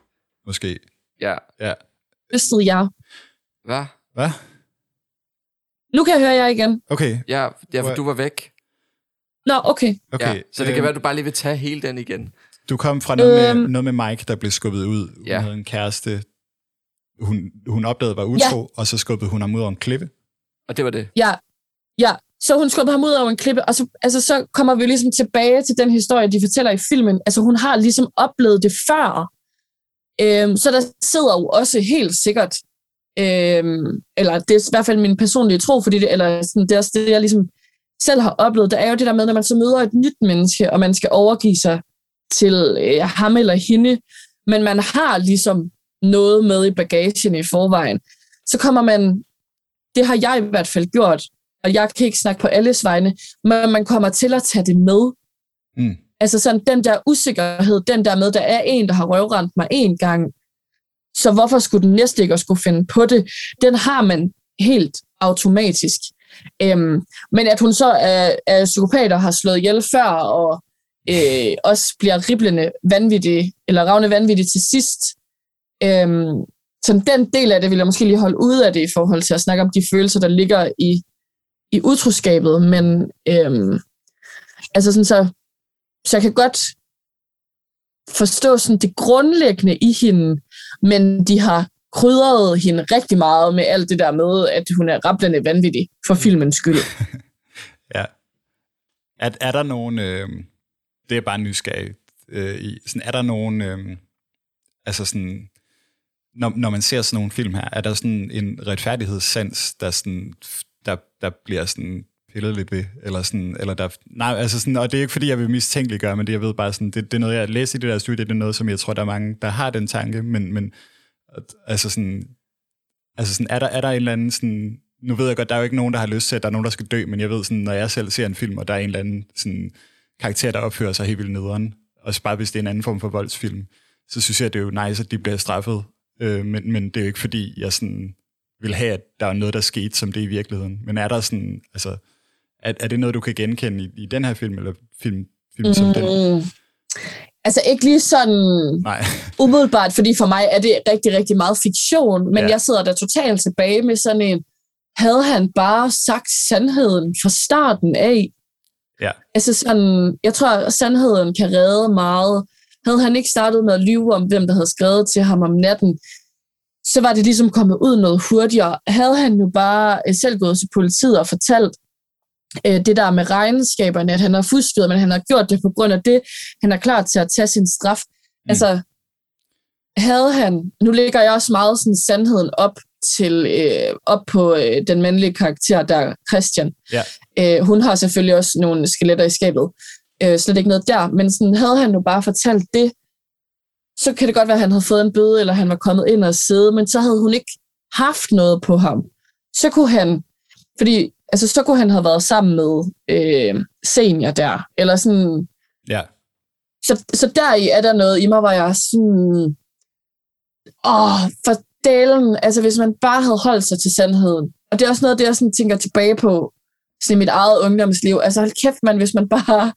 Måske. Ja. Ja. Mistede jeg. Hvad? Hvad? Nu kan jeg høre jer igen. Okay, Ja, ja for du var væk. Nå, okay. okay. Ja, så det kan øhm, være, at du bare lige vil tage hele den igen. Du kom fra noget, med, Øhm. noget med Mike, der blev skubbet ud. Hun Ja. havde en kæreste, hun, hun opdagede var utro, og så skubbede hun ham ud over en klippe. Og det var det. Ja, ja. Så hun skubber ham ud over en klippe, og så, altså, så kommer vi ligesom tilbage til den historie, de fortæller i filmen. Altså, hun har ligesom oplevet det før. Øhm, så der sidder jo også helt sikkert, øhm, eller det er i hvert fald min personlige tro, fordi det, eller sådan, det er også det, jeg ligesom selv har oplevet. Der er jo det der med, når man så møder et nyt menneske, og man skal overgive sig til øh, ham eller hende, men man har ligesom noget med i bagagen i forvejen, så kommer man det har jeg i hvert fald gjort, og jeg kan ikke snakke på alles vegne, men man kommer til at tage det med. Mm. Altså sådan den der usikkerhed, den der med, der er en, der har røvrendt mig en gang, så hvorfor skulle den næste ikke også skulle finde på det? Den har man helt automatisk. Øhm, men at hun så er, er psykopat og har slået ihjel før, og øh, også bliver riblende vanvittig, eller ravne vanvittig til sidst, øhm, så den del af det vil jeg måske lige holde ude af det i forhold til at snakke om de følelser, der ligger i, i utroskabet, men øhm, altså sådan så, så jeg kan godt forstå sådan det grundlæggende i hende, men de har krydret hende rigtig meget med alt det der med, at hun er rablende vanvittig for filmens skyld. Ja. Er, er der nogen... Øh, det er bare nysgerrig øh, i. Sådan, er der nogen... Øh, altså sådan... Når, når man ser sådan nogle film her, er der sådan en retfærdighedssans, der, sådan, der, der bliver sådan pillet lidt ved, eller sådan, eller der, nej, altså sådan, og det er ikke fordi, jeg vil mistænkeliggøre, men det, jeg ved bare sådan, det, det er noget, jeg læser i det der studie, det er noget, som jeg tror, der er mange, der har den tanke, men, men altså sådan, altså sådan, er der, er der en eller anden sådan, nu ved jeg godt, der er jo ikke nogen, der har lyst til, at der er nogen, der skal dø, men jeg ved sådan, når jeg selv ser en film, og der er en eller anden sådan, karakter, der opfører sig helt vildt nederen, og bare hvis det er en anden form for voldsfilm, så synes jeg, det er jo nice, at de bliver straffet, øh, men, men det er jo ikke fordi, jeg sådan vil have, at der er noget, der skete, som det i virkeligheden. Men er der sådan, altså, er, er det noget, du kan genkende i, i den her film, eller film, film som den? Mm. Altså ikke lige sådan Nej. umiddelbart, fordi for mig er det rigtig, rigtig meget fiktion, men ja. jeg sidder der totalt tilbage med sådan en, havde han bare sagt sandheden fra starten af? Ja. Altså sådan, jeg tror, at sandheden kan redde meget. Havde han ikke startet med at lyve om, hvem der havde skrevet til ham om natten, så var det ligesom kommet ud noget hurtigere. Havde han jo bare øh, selv gået til politiet og fortalt øh, det der med regnskaberne, at han har fusket, men han har gjort det på grund af det, han er klar til at tage sin straf. Mm. Altså, havde han, nu lægger jeg også meget sådan sandheden op til øh, op på øh, den mandlige karakter, der er Christian. Ja. Øh, hun har selvfølgelig også nogle skeletter i skabet. Øh, slet ikke noget der. Men sådan, havde han jo bare fortalt det, så kan det godt være, at han havde fået en bøde, eller han var kommet ind og sidde, men så havde hun ikke haft noget på ham. Så kunne han, fordi altså, så kunne han have været sammen med øh, senior der, eller sådan, Ja. så, så der i er der noget i mig, hvor jeg sådan, Åh, for delen, altså hvis man bare havde holdt sig til sandheden. Og det er også noget, det jeg sådan tænker tilbage på sådan i mit eget ungdomsliv. Altså hold kæft, man, hvis man bare,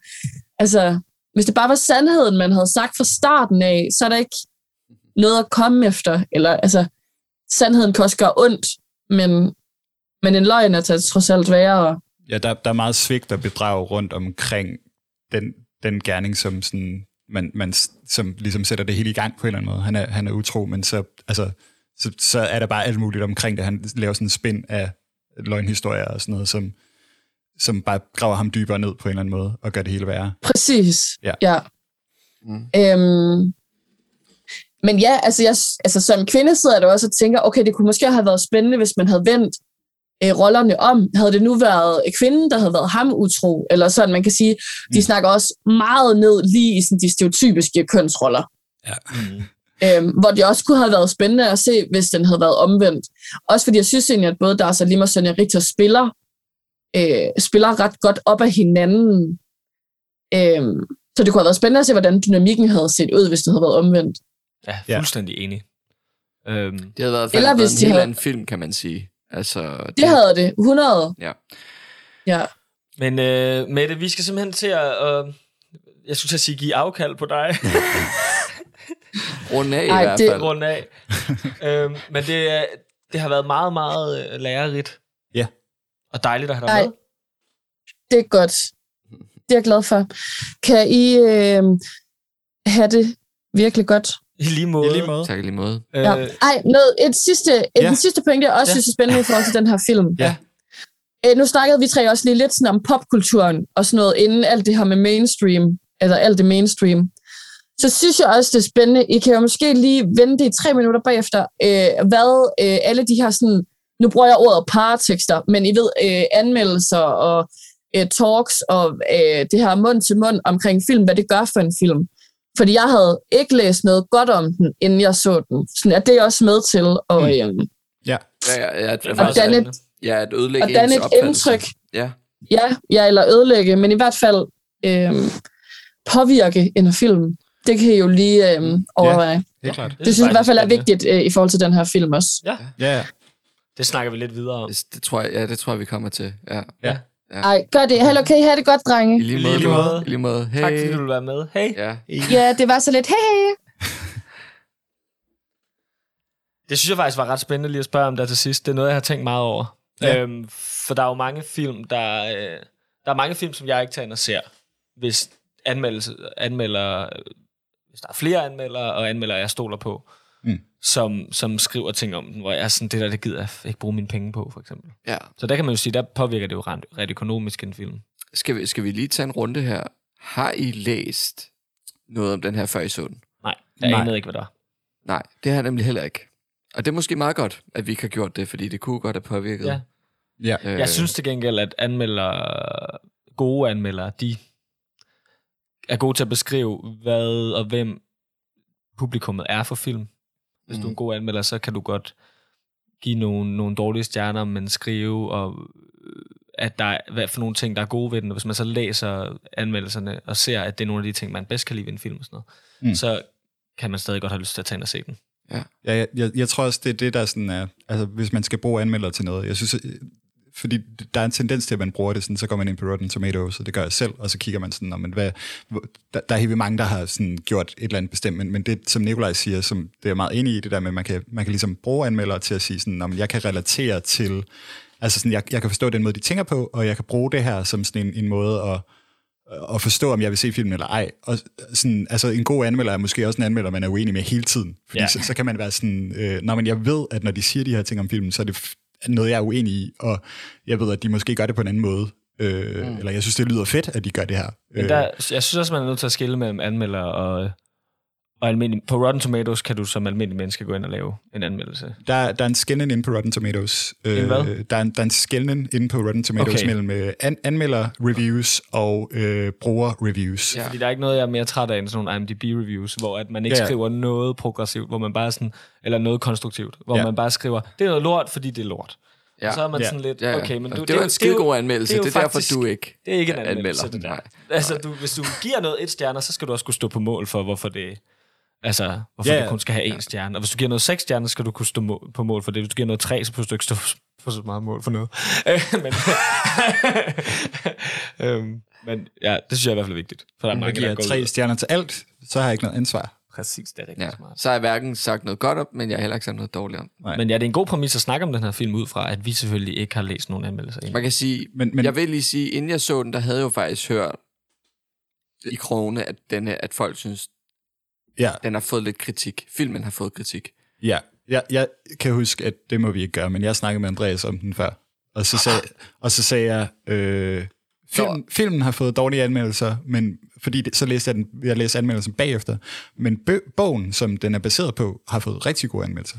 altså, hvis det bare var sandheden, man havde sagt fra starten af, så er der ikke noget at komme efter. Eller, altså, sandheden kan også gøre ondt, men, men en løgn er til trods alt værre. Ja, der, der er meget svigt og bedrag rundt omkring den, den gerning, som sådan, man, man, som ligesom sætter det hele i gang på en eller anden måde. Han er, han er utro, men så, altså, så, så er der bare alt muligt omkring det. Han laver sådan en spin af løgnhistorier og sådan noget, som, som bare graver ham dybere ned på en eller anden måde og gør det hele værre. Præcis, Ja. ja. Mm. Øhm, men ja, altså, jeg, altså som kvinde sidder jeg der også og tænker, okay, det kunne måske have været spændende, hvis man havde vendt øh, rollerne om. Havde det nu været kvinden, der havde været ham utro, eller sådan, man kan sige, de Mm. snakker også meget ned lige i sådan, de stereotypiske kønsroller. Ja. Mm. Øhm, hvor det også kunne have været spændende at se, hvis den havde været omvendt. Også fordi jeg synes egentlig, at både Darcy Lim og Sonja Richter spiller, øh, spiller ret godt op af hinanden. Øhm, så det kunne have været spændende at se, hvordan dynamikken havde set ud, hvis det havde været omvendt. Ja, Ja. fuldstændig enig. Øhm, Det havde været, Eller hvis en de helt havde- anden film, kan man sige. Altså, det, Det havde det. 100. Ja. Ja. men øh, Mette, vi skal simpelthen til at... Øh, jeg skulle til at sige, give afkald på dig. runde af i Ej, hvert det- fald. rundt af. øhm, men det, er- det har været meget, meget øh, lærerigt. Ja. Og dejligt at have dig Ej. med. Det er godt. Det er jeg glad for. Kan I øh, have det virkelig godt? I lige måde. I lige måde. Tak i lige måde. Øh, Ja. Ej, noget, et sidste, et, Ja. ja. sidste point, jeg også Ja. synes er spændende i forhold til den her film. Ja. Øh, nu snakkede vi tre også lige lidt sådan om popkulturen og sådan noget, inden alt det her med mainstream, eller alt det mainstream. Så synes jeg også, det er spændende. I kan jo måske lige vente i tre minutter bagefter, øh, hvad øh, alle de her sådan, nu bruger jeg ordet paratekster, men I ved, øh, anmeldelser og øh, talks og øh, det her mund til mund omkring film, hvad det gør for en film. Fordi jeg havde ikke læst noget godt om den, inden jeg så den. Sådan er det også med til at, Mm. øh, Ja. Ja, ja, ja, det at, faktisk danne- spændende. ja, at ødelægge at danne et indtryk. Ja. Ja, ja, eller ødelægge, men i hvert fald øh, påvirke en film. Det kan I jo lige øh, overveje. Det er klart. Det, synes jeg i hvert fald er vigtigt øh, i forhold til den her film også. Ja, Ja, ja. Det snakker vi lidt videre om. Det, det, tror jeg, ja, det tror jeg, vi kommer til. Ja. Ja. Ej, gør det. Held okay, have det godt, I drenge. lige I måde. lige måde. I lige måde. Hey. Tak fordi du vil være med. Hey. Ja. Ja, det var så lidt, hey, hey. Det synes jeg faktisk var ret spændende lige at spørge om der til sidst. Det er noget, jeg har tænkt meget over. Ja. Øhm, for der er jo mange film, der, øh, der er mange film, som jeg ikke tager ind og ser, hvis anmeldelse, anmelder, hvis der er flere anmeldere, og anmeldere, jeg stoler på, Mm. som, som skriver ting om den, hvor jeg er sådan, det der, det gider jeg ikke bruge mine penge på, for eksempel. ja. Så der kan man jo sige, der påvirker det jo rent, rent økonomisk en film. Skal, vi, skal vi lige tage en runde her? Har I læst noget om den her, før I så den? Nej, jeg Nej. anede ikke, hvad der var. Nej, det har jeg nemlig heller ikke. Og det er måske meget godt, at vi ikke har gjort det, fordi det kunne godt have påvirket. Ja. Ja. Øh, Jeg synes til gengæld, at anmeldere, gode anmeldere, de er gode til at beskrive, hvad og hvem publikummet er for film. Hvis mm. du er en Mm. god anmelder, så kan du godt give nogle, nogle dårlige stjerner, men skrive, og øh, at der er, hvad for nogle ting, der er gode ved den. Og hvis man så læser anmeldelserne og ser, at det er nogle af de ting, man bedst kan lide ved en film og sådan noget, Mm. så kan man stadig godt have lyst til at tage ind og se den. Ja, jeg, jeg, jeg tror også, det er det, der sådan er, altså hvis man skal bruge anmeldere til noget, jeg synes, øh, fordi der er en tendens til, at man bruger det sådan, så går man ind på Rotten Tomatoes, og det gør jeg selv, og så kigger man sådan, "Nå, men hvad, der, der er helt mange, der har sådan gjort et eller andet bestemt, men, men det, som Nikolaj siger, som det er jeg meget enig i, det der med, at man kan, man kan ligesom bruge anmeldere til at sige sådan, "Nå, men jeg kan relatere til, altså sådan, jeg, jeg kan forstå den måde, de tænker på, og jeg kan bruge det her som sådan en, en måde at, at forstå, om jeg vil se filmen eller ej. Og sådan, altså en god anmelder er måske også en anmelder, man er uenig med hele tiden. Fordi Ja. så, så kan man være sådan, øh, når men jeg ved, at når de siger de her ting om filmen, så er det noget, jeg er uenig i, og jeg ved, at de måske gør det på en anden måde. Øh, mm. Eller jeg synes, det lyder fedt, at de gør det her. Men der, jeg synes også, man er nødt til at skille mellem anmelder og, og almindelig. På Rotten Tomatoes kan du som almindelig menneske gå ind og lave en anmeldelse. Der, der er en skældning inde på Rotten Tomatoes. Øh, hvad? Der er en, der er en skældning inde på Rotten Tomatoes Okay. mellem øh, an, anmelder-reviews og øh, bruger-reviews. Ja. Fordi der er ikke noget, jeg er mere træt af end sådan nogle IMDb-reviews, hvor at man ikke Ja, skriver noget progressivt, hvor man bare sådan, eller noget konstruktivt, hvor Ja. man bare skriver, det er noget lort, fordi det er lort. Ja. Og så er man Ja. sådan lidt, Ja, ja. okay, men du, Og det var en skidegod anmeldelse. det er Det er derfor, faktisk- du ikke Det er ikke en anmelder. anmeldelse, det der. Nej. Altså, du, hvis du giver noget et stjerner, så skal du også kunne stå på mål for, hvorfor det Altså, hvorfor Ja, det kun skal have én stjerne. Og hvis du giver noget seks stjerner, skal du kunne stå på mål for det. Hvis du giver noget tre, så pludselig du ikke stå for så meget mål for noget. Men, øhm, men ja, det synes jeg i hvert fald er vigtigt. For der er Jeg mange, giver der går tre ud. stjerner til alt, så har jeg ikke noget ansvar. Præcis, det er rigtig Ja. smart. Så har jeg hverken sagt noget godt om, men jeg har heller ikke sagt noget dårligt om. Nej. Men ja, det er en god præmis at snakke om den her film ud fra, at vi selvfølgelig ikke har læst nogen anmeldelser endnu. Man kan sige, Men, men, men jeg vil lige sige, inden jeg så den, der havde jeg jo faktisk hørt i krone, at, denne, at folk synes, ja, den har fået lidt kritik. Filmen har fået kritik. ja, jeg, jeg kan huske, at det må vi ikke gøre, men jeg snakkede med Andreas om den før. Og så sagde, og så sagde jeg, øh, film, filmen har fået dårlige anmeldelser, men fordi det, så læste jeg den, jeg læste anmeldelsen bagefter. Men bø, bogen, som den er baseret på, har fået rigtig gode anmeldelser.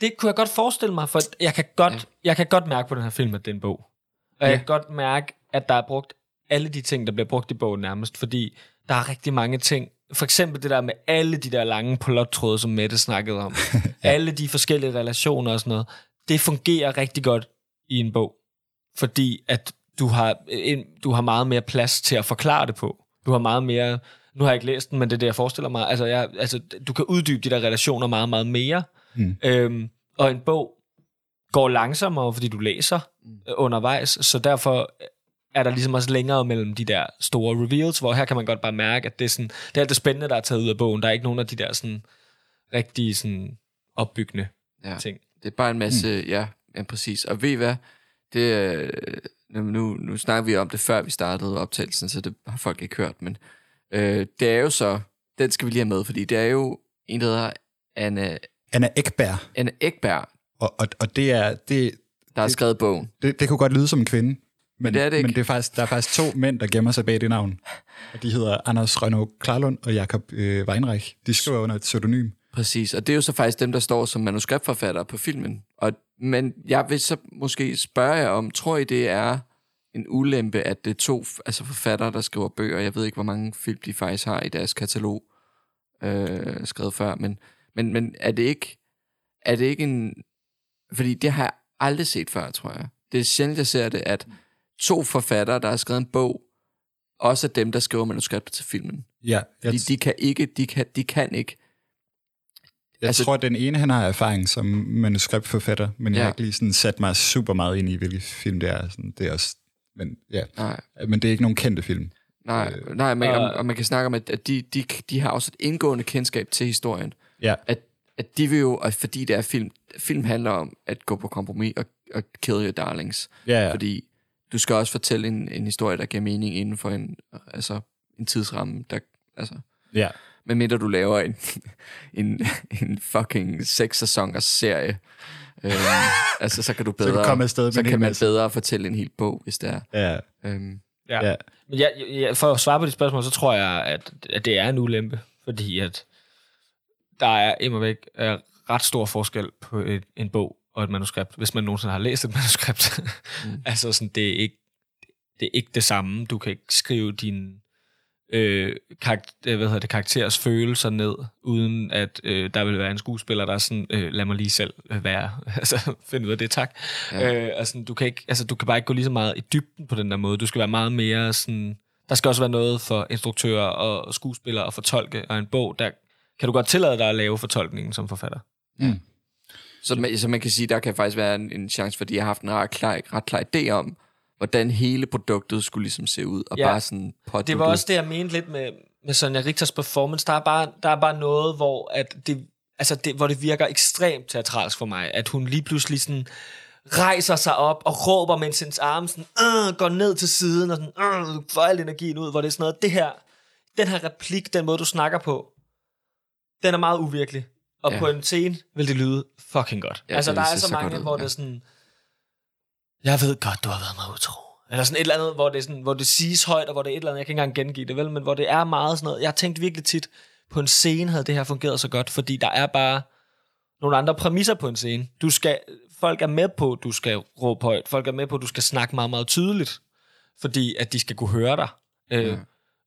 Det kunne jeg godt forestille mig, for jeg kan godt, ja. jeg kan godt mærke på den her film, at det er en bog. Og jeg Ja. kan godt mærke, at der er brugt alle de ting, der bliver brugt i bogen nærmest, fordi der er rigtig mange ting. For eksempel det der med alle de der lange plottråde, som Mette snakkede om. ja. Alle de forskellige relationer og sådan noget. Det fungerer rigtig godt i en bog, fordi at du har, en, du har meget mere plads til at forklare det på. Du har meget mere... Nu har jeg ikke læst den, men det er det, jeg forestiller mig. Altså, jeg, altså, du kan uddybe de der relationer meget, meget mere. Mm. Øhm, og en bog går langsommere, fordi du læser øh, undervejs, så derfor er der ligesom også længere mellem de der store reveals, hvor her kan man godt bare mærke, at det er, sådan, det er alt det spændende, der er taget ud af bogen. Der er ikke nogen af de der sådan, rigtige sådan, opbyggende Ja. ting. Det er bare en masse, mm. ja, ja, præcis. Og ved I hvad? Det, øh, nu, nu snakker vi om det, før vi startede optagelsen, så det har folk ikke hørt, men øh, det er jo så, den skal vi lige have med, fordi det er jo en, der hedder Anna, Anna Ekberg, Anna Ekberg, og, og, og det er, det, der har skrevet bogen. det, det kunne godt lyde som en kvinde, men, det er det ikke. men det er faktisk, der er faktisk to mænd, der gemmer sig bag det navn. Og de hedder Anders Rønnow Klarlund og Jakob øh, Weinreich. De skriver under et pseudonym. Præcis, og det er jo så faktisk dem, der står som manuskriptforfatter på filmen. Og, men jeg vil så måske spørge jer om, tror I det er en ulempe, at det er to altså forfattere, der skriver bøger? Jeg ved ikke, hvor mange film de faktisk har i deres katalog øh, skrevet før, men, men, men er det ikke er det ikke en... Fordi det har jeg aldrig set før, tror jeg. Det er sjældent, jeg ser det, at to forfattere, der har skrevet en bog, også dem, der skriver manuskriptet til filmen. Ja, jeg, De, de kan ikke, de kan, de kan ikke jeg altså- tror, at den ene han har erfaring som manuskriptforfatter, men jeg Ja. har ikke lige sådan sat mig super meget ind i, hvilke film det er. Sådan, det er også, men, ja. Nej. men det er ikke nogen kendte film. Nej, Øh, nej men, og- og, og man kan snakke om, at at de, de, de har også et indgående kendskab til historien. Ja, At, at de vil jo, og fordi det er film, film handler om at gå på kompromis og, og kill your darlings. Ja. ja. Fordi du skal også fortælle en, en historie, der giver mening inden for en, altså, en tidsramme. Der, altså, ja. medmindre du laver en, en, en fucking seks sæsoners serie. Øhm, altså, så kan du kan bedre, du komme afsted med så kan man masse. bedre fortælle en hel bog, hvis det er. ja. Øhm, Ja. Ja. Men jeg, jeg, for at svare på dit spørgsmål, så tror jeg, at, at det er en ulempe, fordi at der er immer væk ret stor forskel på et, en bog og et manuskript, hvis man nogensinde har læst et manuskript. Mm. altså sådan, det er ikke det er ikke det samme. Du kan ikke skrive din øh, karakter, hvad hedder det, karakteres følelser ned, uden at øh, der vil være en skuespiller, der er sådan, øh, lad mig lige selv øh, være, altså finde ud af det, tak. Ja. Øh, altså, du, kan ikke, altså, du kan bare ikke gå lige så meget i dybden på den der måde. Du skal være meget mere sådan... Der skal også være noget for instruktører og skuespillere at fortolke, og en bog, der kan du godt tillade dig at lave fortolkningen som forfatter. Så man, så man kan sige, der kan faktisk være en, en chance, fordi jeg har haft en ret klar, ret klar idé om, hvordan hele produktet skulle ligesom se ud, og Ja. bare sådan påduttet. Det var også det, jeg mente lidt med, med Sonja Richters performance. Der er bare, der er bare noget, hvor, at det, altså det, hvor det virker ekstremt teatralsk for mig, at hun lige pludselig sådan rejser sig op og råber, mens hendes arme sådan, øh, går ned til siden og sådan, øh, får al energien ud, hvor det er sådan noget, det her, den her replik, den måde, du snakker på, den er meget uvirkelig. Og ja. På en scene vil det lyde fucking godt. Ja, altså, der er så så mange, ud, hvor ja. det er sådan, jeg ved godt, du har været mig utro. Eller sådan et eller andet, hvor det, er sådan, hvor det siges højt, og hvor det er et eller andet, jeg kan ikke engang gengive det, vel, men hvor det er meget sådan noget. Jeg har tænkt virkelig tit, på en scene havde det her fungeret så godt, fordi der er bare nogle andre præmisser på en scene. Du skal, folk er med på, at du skal råbe højt. Folk er med på, at du skal snakke meget, meget tydeligt, fordi at de skal kunne høre dig. Øh, Ja.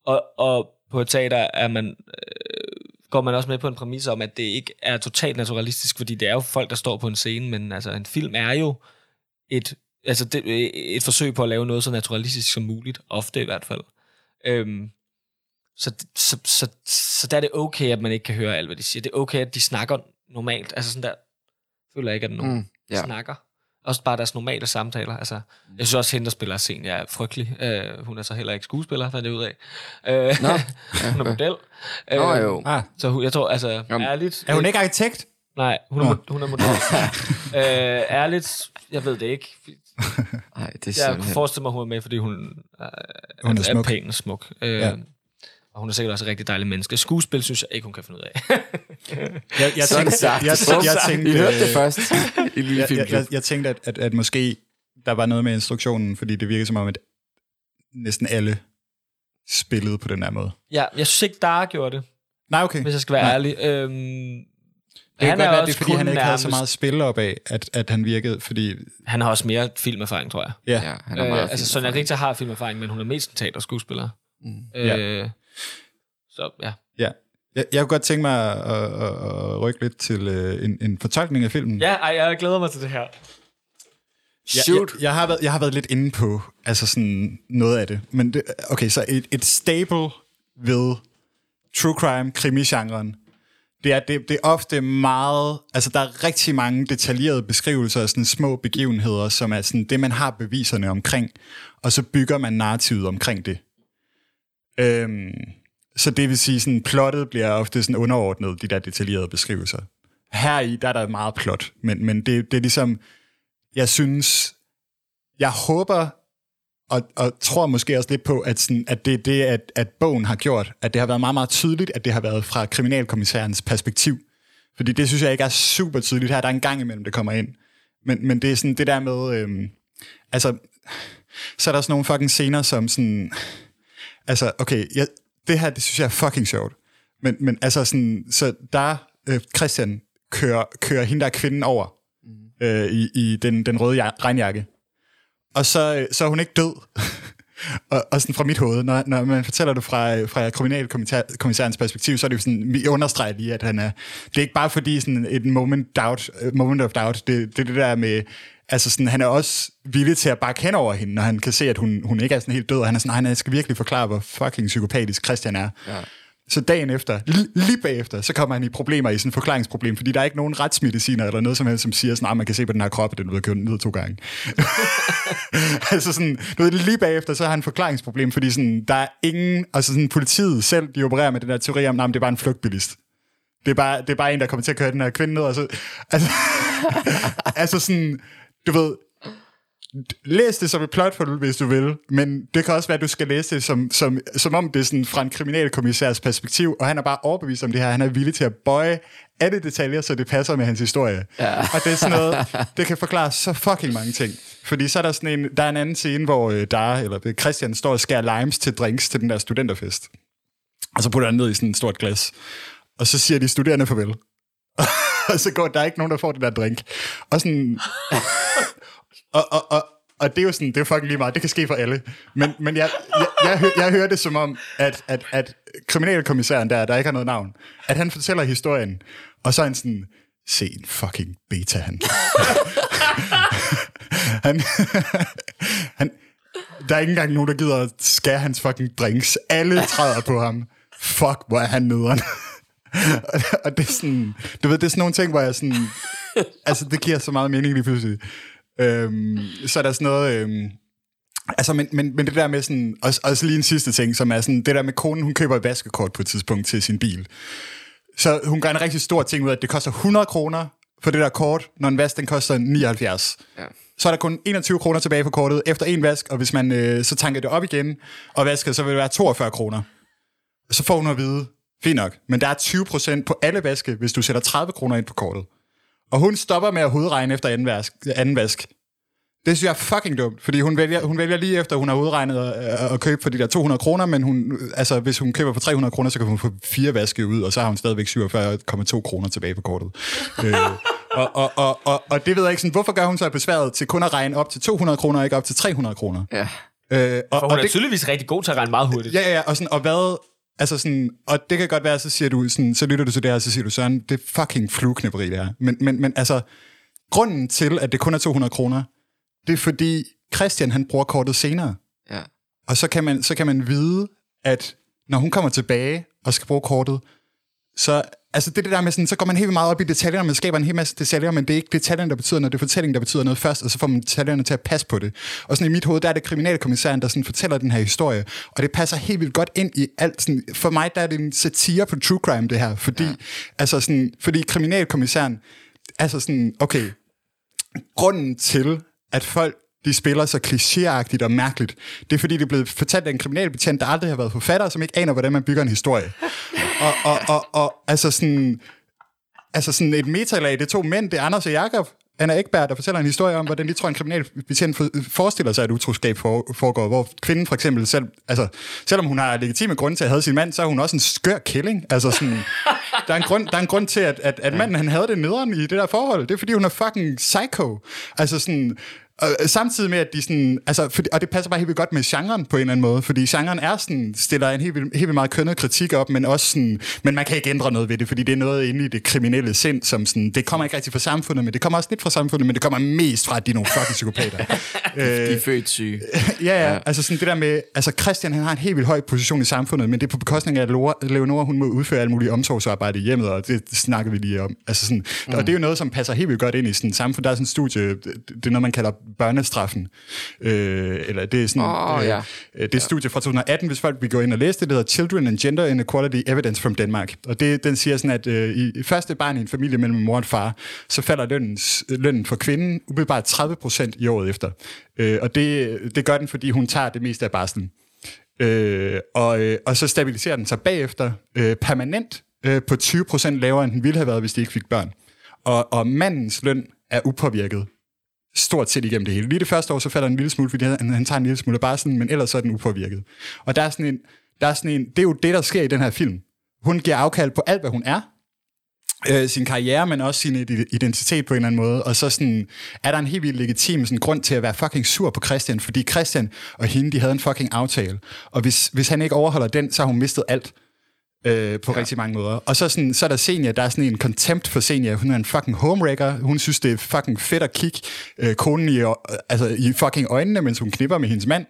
og, og på et teater er man, øh, går man også med på en præmis om, at det ikke er totalt naturalistisk, fordi det er jo folk, der står på en scene, men altså en film er jo et, altså det, et forsøg på at lave noget så naturalistisk som muligt, ofte i hvert fald. Øhm, Så, så, så, så der er det okay, at man ikke kan høre alt, hvad de siger. Det er okay, at de snakker normalt. Altså sådan der, føler jeg ikke, at nogen Mm, ja. snakker. Også bare deres normale samtaler. Altså, jeg synes også, hende, der spiller scenen, er frygtelig. Uh, hun er så heller ikke skuespiller, fandt jeg ud af. Uh, Nå, hun er model. Nå Øh, jo. Ah, Så hun, jeg tror, altså, Jamen, ærligt... er hun ikke arkitekt? Nej, hun er, Nå. hun er model. øh, ærligt, jeg ved det ikke. Nej, det er Jeg simpelthen... kunne forestille mig, hun er med, fordi hun, er, Hun er smuk. er pæn og smuk. Øh, Ja. Ja. Og hun er sikkert også et rigtig dejligt menneske. Skuespil synes jeg ikke, hun kan finde ud af. Jeg, jeg, Sådan tænkte, sagt. jeg, jeg, jeg, tænkte, I hørte det øh, først i lille jeg, jeg, jeg, jeg tænkte, at, at, at måske der var noget med instruktionen, fordi det virkede som om, at næsten alle spillede på den her måde. ja, jeg synes ikke, Dara gjorde det, Nej, okay. hvis jeg skal være Nej. ærlig. Øhm, Det kan han godt er være, også det er, fordi han ikke havde så nærmest- meget spil op af, at, at han virkede, fordi... Han har også mere filmerfaring, tror jeg. Ja, Ja, han er Øh, meget altså, fin. Sonja Richter har filmerfaring, men hun er mest en teaterskuespiller. Mm. Øh, Så ja. ja. Jeg, jeg kunne godt tænke mig at, at, at, rykke lidt til øh, en, en fortolkning af filmen. Ja, ej, jeg glæder mig til det her. Jeg, Shoot. jeg, jeg, har været, jeg har været lidt inde på altså sådan noget af det. Men det, okay, så et, et staple ved true crime, krimi-genren, det er, det, det er ofte meget... Altså, der er rigtig mange detaljerede beskrivelser af sådan små begivenheder, som er sådan det, man har beviserne omkring, og så bygger man narrativet omkring det. Øhm, så det vil sige, sådan plottet bliver ofte sådan underordnet, de der detaljerede beskrivelser. Her i, der er der meget plot, men, men det, det er ligesom jeg synes, jeg håber og, og tror måske også lidt på, at, sådan, at det er det, at, at bogen har gjort, at det har været meget, meget tydeligt, at det har været fra kriminalkommissærens perspektiv. Fordi det synes jeg ikke er super tydeligt her. Der er en gang imellem, det kommer ind. Men, men det er sådan det der med... Øhm, altså, så er der sådan nogle fucking scener, som sådan... Altså, okay, jeg, det her, det synes jeg er fucking sjovt. Men, men altså sådan, så der øh, Christian kører, kører hende der kvinden over øh, i, i den, den røde ja- regnjakke. Og så, øh, så er hun ikke død. og, og sådan fra mit hoved, når, når man fortæller det fra, øh, fra kriminalkommissærens perspektiv, så er det jo sådan, vi understreger lige, at han er, det er ikke bare fordi sådan et moment, doubt, moment of doubt, det, det er det der med, altså sådan, han er også villig til at bakke hen over hende, når han kan se, at hun, hun ikke er sådan helt død, og han er sådan, "Nej, han skal virkelig forklare, hvor fucking psykopatisk Christian er. Ja. Så dagen efter, li- lige bagefter, så kommer han i problemer i sådan et forklaringsproblem, fordi der er ikke nogen retsmediciner eller noget som helst, som siger sådan, at man kan se på den her krop, at den er blevet kørt ned to gange. altså sådan, du ved, lige bagefter, så har han et forklaringsproblem, fordi sådan, der er ingen, altså sådan politiet selv, de opererer med den der teori om, at det er bare en flugtbilist. Det er, bare, det er bare en, der kommer til at køre den her kvinde ned, og så, altså, altså sådan, du ved, læs det som et plothul, hvis du vil, men det kan også være, at du skal læse det som, som, som om det er sådan fra en kriminalkommissærs perspektiv, og han er bare overbevist om det her. Han er villig til at bøje alle detaljer, så det passer med hans historie. Ja. Og det er sådan noget, det kan forklare så fucking mange ting. Fordi så er der sådan en, der er en anden scene, hvor øh, Dara, eller Christian står og skærer limes til drinks til den der studenterfest. Og så putter han ned i sådan et stort glas. Og så siger de studerende farvel. og så går der er ikke nogen, der får den der drink. Og sådan... og, og, og, og det er jo sådan, det er fucking lige meget, det kan ske for alle. Men, men jeg, jeg, jeg, jeg hører det som om, at, at, at kriminalkommissæren der, der ikke har noget navn, at han fortæller historien, og så er han sådan, se en fucking beta, han. han, han, der er ikke engang nogen, der gider at skære hans fucking drinks. Alle træder på ham. Fuck, hvor er han nederen og, og det er sådan, du ved, det er sådan nogle ting, hvor jeg sådan, altså det giver så meget mening lige pludselig. Øhm, så er der sådan noget, øhm, altså men, men, men det der med sådan, også, også lige en sidste ting, som er sådan, det der med konen, hun køber et vaskekort på et tidspunkt til sin bil. Så hun gør en rigtig stor ting ud af, at det koster 100 kroner for det der kort, når en vask den koster 79. Ja. Så er der kun 21 kroner tilbage på kortet efter en vask, og hvis man øh, så tanker det op igen og vasker, så vil det være 42 kroner. Så får hun at vide, fint nok, men der er 20 procent på alle vaske, hvis du sætter 30 kroner ind på kortet. Og hun stopper med at hovedregne efter anden vask. Anden vask. Det synes jeg er fucking dumt, fordi hun vælger, hun vælger lige efter, hun har udregnet at, at købe for de der 200 kroner, men hun, altså, hvis hun køber for 300 kroner, så kan hun få fire vaske ud, og så har hun stadigvæk 47,2 kroner tilbage på kortet. øh, og, og, og, og, og, det ved jeg ikke sådan, hvorfor gør hun så besværet til kun at regne op til 200 kroner, og ikke op til 300 kroner? Ja. Øh, og, For hun og er det, tydeligvis rigtig god til at regne meget hurtigt. Ja, ja, ja, og, sådan, og hvad... Altså sådan, og det kan godt være, så siger du sådan, så lytter du til det her, så siger du, Søren, det er fucking flueknæpperi, det her. Men, men, men altså, grunden til, at det kun er 200 kroner, det er fordi Christian, han bruger kortet senere. Ja. Og så kan man, så kan man vide, at når hun kommer tilbage og skal bruge kortet, så altså det, det der med sådan, så går man helt meget op i detaljerne, man skaber en hel masse detaljer, men det er ikke detaljerne, der betyder noget, det er fortællingen, der betyder noget først, og så får man detaljerne til at passe på det. Og sådan i mit hoved, der er det kriminalkommissæren, der sådan fortæller den her historie, og det passer helt vildt godt ind i alt. Sådan, for mig, der er det en satire på true crime, det her, fordi, ja. altså sådan, fordi kriminalkommissæren, altså sådan, okay, grunden til, at folk de spiller så klichéagtigt og mærkeligt. Det er fordi, det er blevet fortalt af en kriminalbetjent, der aldrig har været forfatter, som ikke aner, hvordan man bygger en historie. Og, og, og, og altså sådan, altså sådan et metalag, det er to mænd, det er Anders og Jakob, Anna Ekberg, der fortæller en historie om, hvordan de tror, en kriminalbetjent forestiller sig, at utroskab foregår, hvor kvinden for eksempel selv, altså, selvom hun har legitime grunde til at have sin mand, så er hun også en skør killing. Altså sådan, der, er en grund, der er en grund til, at, at, at manden han havde det nederen i det der forhold. Det er, fordi hun er fucking psycho. Altså sådan, og øh, samtidig med, at de sådan... Altså, for, og det passer bare helt vildt godt med genren på en eller anden måde, fordi genren er sådan, stiller en helt vildt, helt vildt meget kønnet kritik op, men også sådan... Men man kan ikke ændre noget ved det, fordi det er noget inde i det kriminelle sind, som sådan... Det kommer ikke rigtig fra samfundet, men det kommer også lidt fra samfundet, men det kommer mest fra, at de er nogle fucking psykopater. de er født syge. ja, ja, altså sådan det der med... Altså Christian, han har en helt vildt høj position i samfundet, men det er på bekostning af, at Leonora, hun må udføre alt muligt omsorgsarbejde i hjemmet, og det snakker vi lige om. Altså sådan, mm. Og det er jo noget, som passer helt vildt godt ind i sådan samfund. Der er sådan en studie, det er noget, man kalder børnestraffen. Øh, eller det er sådan, oh, ja. øh, det er studie fra 2018, hvis folk vil gå ind og læse det, det hedder Children and Gender Inequality Evidence from Denmark. Og det, den siger sådan, at øh, i, første barn i en familie mellem mor og far, så falder lønnen, lønnen for kvinden umiddelbart 30 procent i året efter. Øh, og det, det gør den, fordi hun tager det meste af barslen. Øh, og, øh, og så stabiliserer den sig bagefter øh, permanent øh, på 20 procent lavere, end den ville have været, hvis de ikke fik børn. Og, og mandens løn er upåvirket stort set igennem det hele. Lige det første år, så falder han en lille smule, fordi han, han tager en lille smule bare sådan, men ellers så er den upåvirket. Og der er sådan en, der er sådan en, det er jo det, der sker i den her film. Hun giver afkald på alt, hvad hun er, øh, sin karriere, men også sin identitet på en eller anden måde. Og så sådan, er der en helt vildt legitim sådan, grund til at være fucking sur på Christian, fordi Christian og hende, de havde en fucking aftale. Og hvis, hvis han ikke overholder den, så har hun mistet alt øh, på ja. rigtig mange måder. Og så, sådan, så er der Senja, der er sådan en contempt for Senja. Hun er en fucking homewrecker. Hun synes, det er fucking fedt at kigge øh, konen i, altså, i fucking øjnene, mens hun knipper med hendes mand.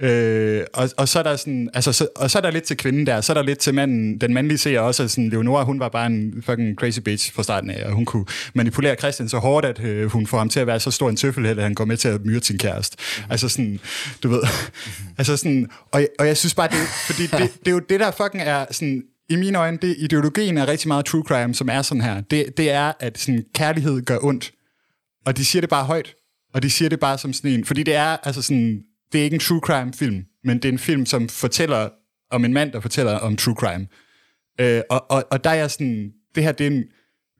Øh, og, og, så er der sådan, altså, så, og så er der lidt til kvinden der, så er der lidt til manden, den mandlige ser også, at sådan, Leonora, hun var bare en fucking crazy bitch fra starten af, og hun kunne manipulere Christian så hårdt, at øh, hun får ham til at være så stor en tøffelhed, at han går med til at myrde sin kæreste. Mm-hmm. Altså sådan, du ved, mm-hmm. altså sådan, og, og jeg synes bare, det, fordi det, det er jo det, der fucking er sådan, i mine øjne, det, ideologien er rigtig meget true crime, som er sådan her. Det, det er, at sådan, kærlighed gør ondt. Og de siger det bare højt. Og de siger det bare som sådan en... Fordi det er, altså sådan, det er ikke en true crime film, men det er en film, som fortæller om en mand, der fortæller om true crime. Øh, og, og, og der er jeg sådan... Det her, det er en,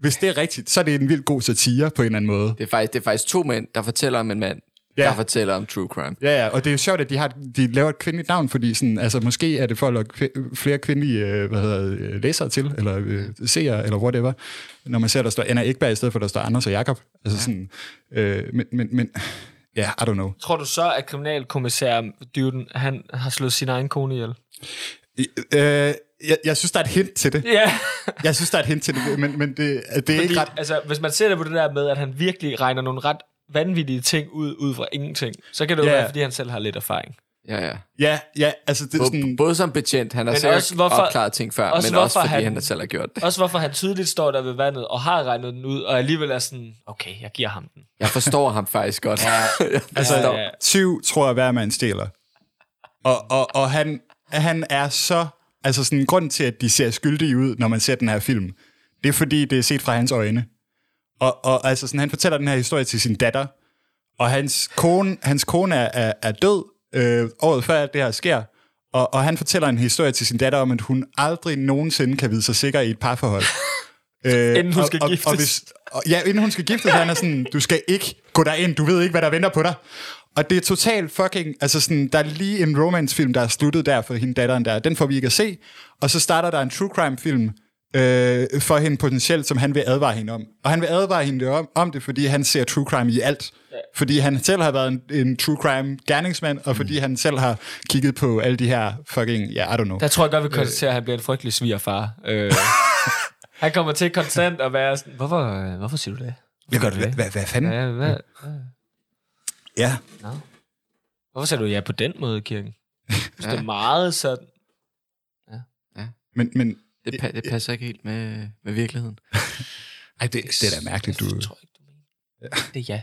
hvis det er rigtigt, så er det en vild god satire på en eller anden måde. Det er faktisk, det er faktisk to mænd, der fortæller om en mand, ja. der fortæller om true crime. Ja, ja, og det er jo sjovt, at de, har, de laver et kvindeligt navn, fordi sådan, altså, måske er det for at lokke flere kvindelige øh, hvad hedder, øh, læsere til, eller øh, seere, eller whatever, når man ser, der står Anna Ekberg i stedet for, der står Anders og Jakob. Altså ja. sådan, øh, men, men, men ja, yeah, I don't know. Tror du så, at kriminalkommissær Dyden, han har slået sin egen kone ihjel? Øh, jeg, jeg synes, der er et hint til det. Ja. jeg synes, der er et hint til det, men, men det, det er Fordi, ikke ret... Altså, hvis man ser det på det der med, at han virkelig regner nogle ret vanvittige ting ud, ud fra ingenting, så kan det jo ja. være, fordi han selv har lidt erfaring. Ja, ja. Ja, ja, altså det er sådan... Både som betjent, han har selv også hvorfor, opklaret ting før, også men også fordi han, han selv har gjort det. Også hvorfor han tydeligt står der ved vandet og har regnet den ud, og alligevel er sådan, okay, jeg giver ham den. Jeg forstår ham faktisk godt. Ja, altså, ja, ja. syv tror jeg, hver mand stjæler. Og, og, og han, han er så... Altså sådan, grund til, at de ser skyldige ud, når man ser den her film, det er fordi, det er set fra hans øjne. Og, og altså sådan, han fortæller den her historie til sin datter, og hans kone, hans kone er, er, er død øh, året før det her sker, og, og han fortæller en historie til sin datter om, at hun aldrig nogensinde kan vide sig sikker i et parforhold. øh, inden hun skal og, giftes. Og, og hvis, og, ja, inden hun skal giftes, han er sådan, du skal ikke gå derind, du ved ikke, hvad der venter på dig. Og det er totalt fucking, altså sådan, der er lige en romance-film, der er sluttet der for hende datteren der, den får vi ikke at se, og så starter der en true crime-film, øh, for hende potentielt, som han vil advare hende om. Og han vil advare hende om, om det, fordi han ser true crime i alt. Ja. Fordi han selv har været en, en true crime gerningsmand, og fordi mm. han selv har kigget på alle de her fucking, ja, yeah, I don't know. Der tror jeg godt, vi konstaterer, at han bliver en frygtelig svigerfar. Øh, han kommer til konstant at være sådan, hvorfor, hvorfor siger du det? Hvorfor gør du det? Hvad, hvad fanden? Ja, hvad, ja. No. Hvorfor siger du ja på den måde, kirken? Ja. det er meget sådan... Ja. Men, men Det, pa- det passer ikke helt med, med virkeligheden. ej, det, det er da mærkeligt, du... Det tror jeg ikke, du mener. Det er ja.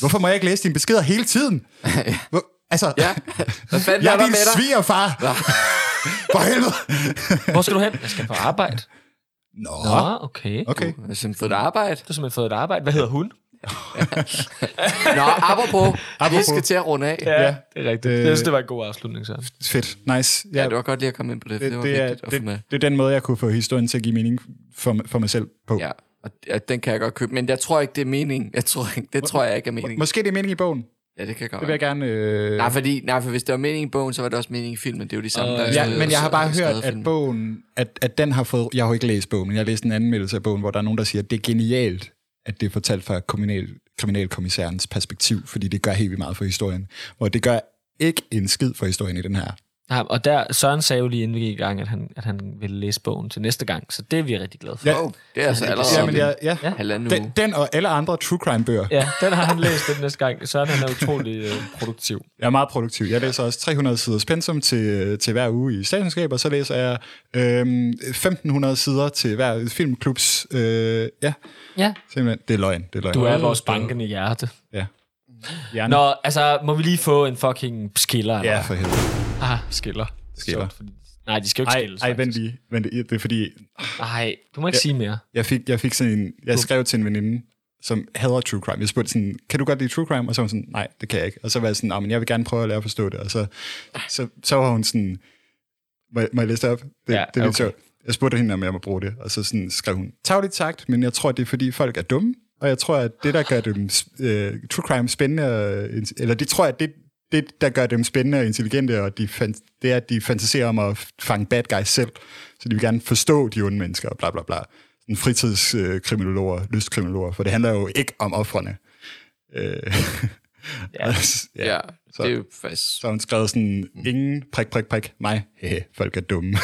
Hvorfor må jeg ikke læse dine beskeder hele tiden? Hvor, altså, Ja, hvad fanden jeg er din svigerfar. For helvede. Hvor skal du hen? Jeg skal på arbejde. Nå, Nå, okay. okay. Du har simpelthen fået et arbejde. Du har simpelthen fået et arbejde. Hvad hedder hun? Nå, apropos, vi Apropos. skal til at runde af. Ja, det er rigtigt. Øh, Jeg synes, det var en god afslutning, så. Fedt. Nice. Ja, det var godt lige at komme ind på det, det, det, var det, er, vigtigt at få med. det, det er den måde, jeg kunne få historien til at give mening for, for mig selv på. Ja, og ja, den kan jeg godt købe, men jeg tror ikke, det er meningen. Jeg tror ikke, det tror jeg ikke er meningen. Måske det er mening i bogen. Ja, det kan godt Det vil jeg gerne... Øh... Nej, fordi, nej, for hvis det var meningen i bogen, så var det også meningen i filmen. Det er jo de samme, Øh, der er Ja, men jeg har bare hørt, at bogen, at, at den har fået, jeg har jo ikke læst bogen, men jeg har læst en anmeldelse af bogen, hvor der er nogen, der siger, at det er genialt, at det er fortalt fra kriminal, kriminalkommissærens perspektiv, fordi det gør helt vildt meget for historien. Hvor det gør ikke en skid for historien i den her. Ja, og der, Søren sagde jo lige inden vi gik i gang, at han, at han ville læse bogen til næste gang, så det er vi rigtig glade for. Ja, det er altså allerede ja, om men en jeg, ja. Ja. halvanden Den, uge. den og alle andre true crime bøger. Ja, den har han læst den næste gang. Søren han er utrolig øh, produktiv. Jeg er meget produktiv. Jeg læser også 300 siders pensum til, til hver uge i statskundskab, og så læser jeg øhm, 1500 sider til hver filmklubs... Øh, ja, Ja. simpelthen. Det er løgn. Det er løgn. Du er vores bankende hjerte. Ja. Hjerne. Nå, altså, må vi lige få en fucking skiller? eller Ja, for helvede. Ah, skiller. Skiller. Fordi- Nej, de skal jo ikke Ej, skilles. ej, vent lige. Vent, lige. det er fordi, Nej, du må ikke sige mere. jeg fik, jeg fik sådan en... Jeg skrev til en veninde, som hader true crime. Jeg spurgte sådan, kan du godt lide true crime? Og så var hun sådan, nej, det kan jeg ikke. Og så var jeg sådan, men jeg vil gerne prøve at lære at forstå det. Og så, så, så var hun sådan, må jeg, må jeg læse det op? Det, Ja, det er lidt okay. sjovt. Jeg spurgte hende, om jeg må bruge det, og så sådan skrev hun, tagligt sagt, men jeg tror, det er, fordi folk er dumme, og jeg tror, at det, der gør dem øh, true crime spændende, og, eller det tror jeg, at det, det, der gør dem spændende og intelligente, og de fan, det er, at de fantaserer om at fange bad guys selv, så de vil gerne forstå de onde mennesker, og bla bla bla. Sådan fritidskriminologer, øh, lystkriminologer, for det handler jo ikke om offrene. Øh, Ja. ja. Ja, Så- det er jo faktisk... Så hun skrevet sådan, ingen prik, prik, prik, mig, hehe, folk er dumme.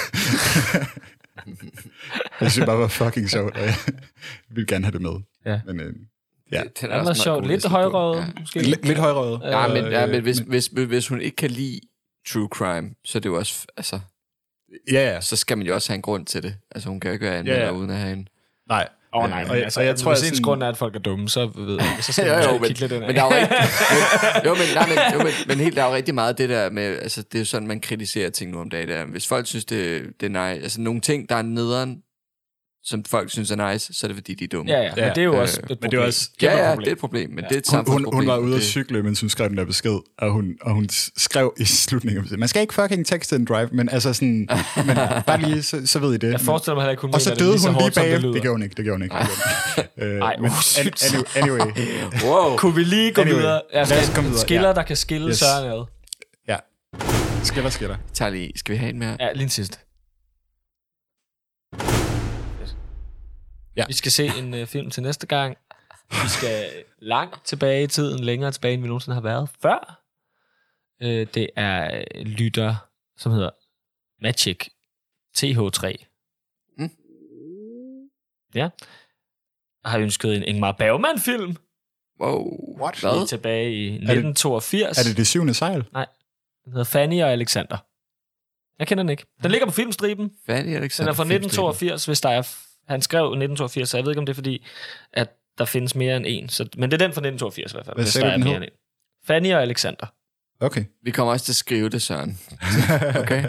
jeg synes bare var fucking sjovt, og jeg ville gerne have det med. Ja. Men øh, ja, Den Det var også sjovt. meget Lidt god højrøget, Ja. måske. lidt, lidt højrøget. Ja, men, ja, Øh, men hvis, hvis, hvis hun ikke kan lide true crime, så er det jo også... Altså, Ja, ja. så skal man jo også have en grund til det. Altså, hun kan jo ikke være Ja, anmelder ja. uden at have en... Nej. Åh oh, nej, jeg, altså, og jeg hvis tror, ens at sådan, grund er, at folk er dumme, så ved jeg, så skal jo, man jo, men, kigge lidt ind men der er jo rigtig, jo, men, nej, men, jo, men, men helt, der er jo rigtig meget det der med, altså det er jo sådan, man kritiserer ting nu om dagen. Der. Hvis folk synes, det, det er nice, altså nogle ting, der er nederen, som folk synes er nice, så er det fordi, de er dumme. Ja, ja, men det er jo Øh, også et problem. men det er også- ja, ja problem. det er et problem, men det er et hun, hun, hun var ude at cykle, mens hun skrev den der besked, og hun, og hun skrev i slutningen, man skal ikke fucking text and drive, men altså sådan, men bare lige, så, så ved I det. Jeg forestiller mig heller ikke, hun og så det døde hun lige det bag. Det gjorde hun ikke, det gjorde hun ikke. Det gjorde hun ikke. Øh, Ej, men anyway, anyway, Wow. Kunne vi lige gå Anyway, videre? Ja, lad os komme videre, skiller, ja. der kan skille Yes. Søren ad. ja. Skiller, skiller. Tager lige, skal vi have en mere? Ja, lige en sidste. Ja. Vi skal se en uh, film til næste gang. Vi skal langt tilbage i tiden, længere tilbage, end vi nogensinde har været før. Uh, det er øh, lytter, som hedder Magic TH3. Mm. Ja. Har ønsket en Ingmar Bergman-film. Wow. What? Hvad? Tilbage i 1982. Er det det syvende sejl? Den hedder Fanny og Alexander. Jeg kender den ikke. Den ligger på filmstriben. Fanny Den Alexander. er fra 1982, hvis der er... Han skrev 1982, så jeg ved ikke, om det er fordi, at der findes mere end en. Så, men det er den fra 1982 i hvert fald, Hvad hvis der er mere end en. Fanny og Alexander. Okay. Vi kommer også til at skrive det, Søren. Okay?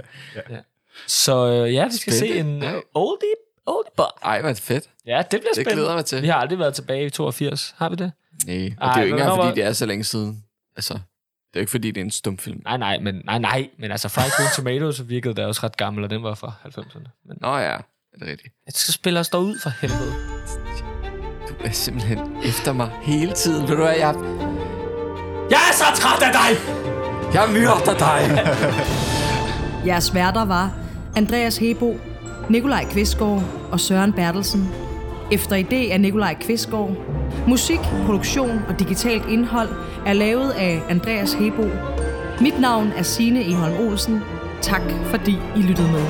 Så øh, ja, vi skal Spændende. se en Ja. uh, oldie, oldie but. Ej, hvor er det fedt. Ja, det bliver Det spændende. glæder jeg mig til. Vi har aldrig været tilbage i 82. Har vi det? Nej, og Ej, det er jo ikke engang, fordi var- det er så længe siden. Altså, det er jo ikke, fordi det er en stumfilm. Nej, nej, men, nej, nej, men altså Fried Green Tomatoes virkede da også ret gammel, og den var fra 90'erne. Men Nå ja, er det rigtigt. jeg skal spille os derud for helvede. Du er simpelthen efter mig hele tiden. Ved du hvad, jeg, Jeg er så træt af dig! jeg myrder dig. Jeres værter var Andreas Hebo, Nikolaj Kvistgaard og Søren Bertelsen. Efter idé af Nikolaj Kvistgaard. Musik, produktion og digitalt indhold er lavet af Andreas Hebo. Mit navn er Signe Eholm Olsen. Tak fordi I lyttede med.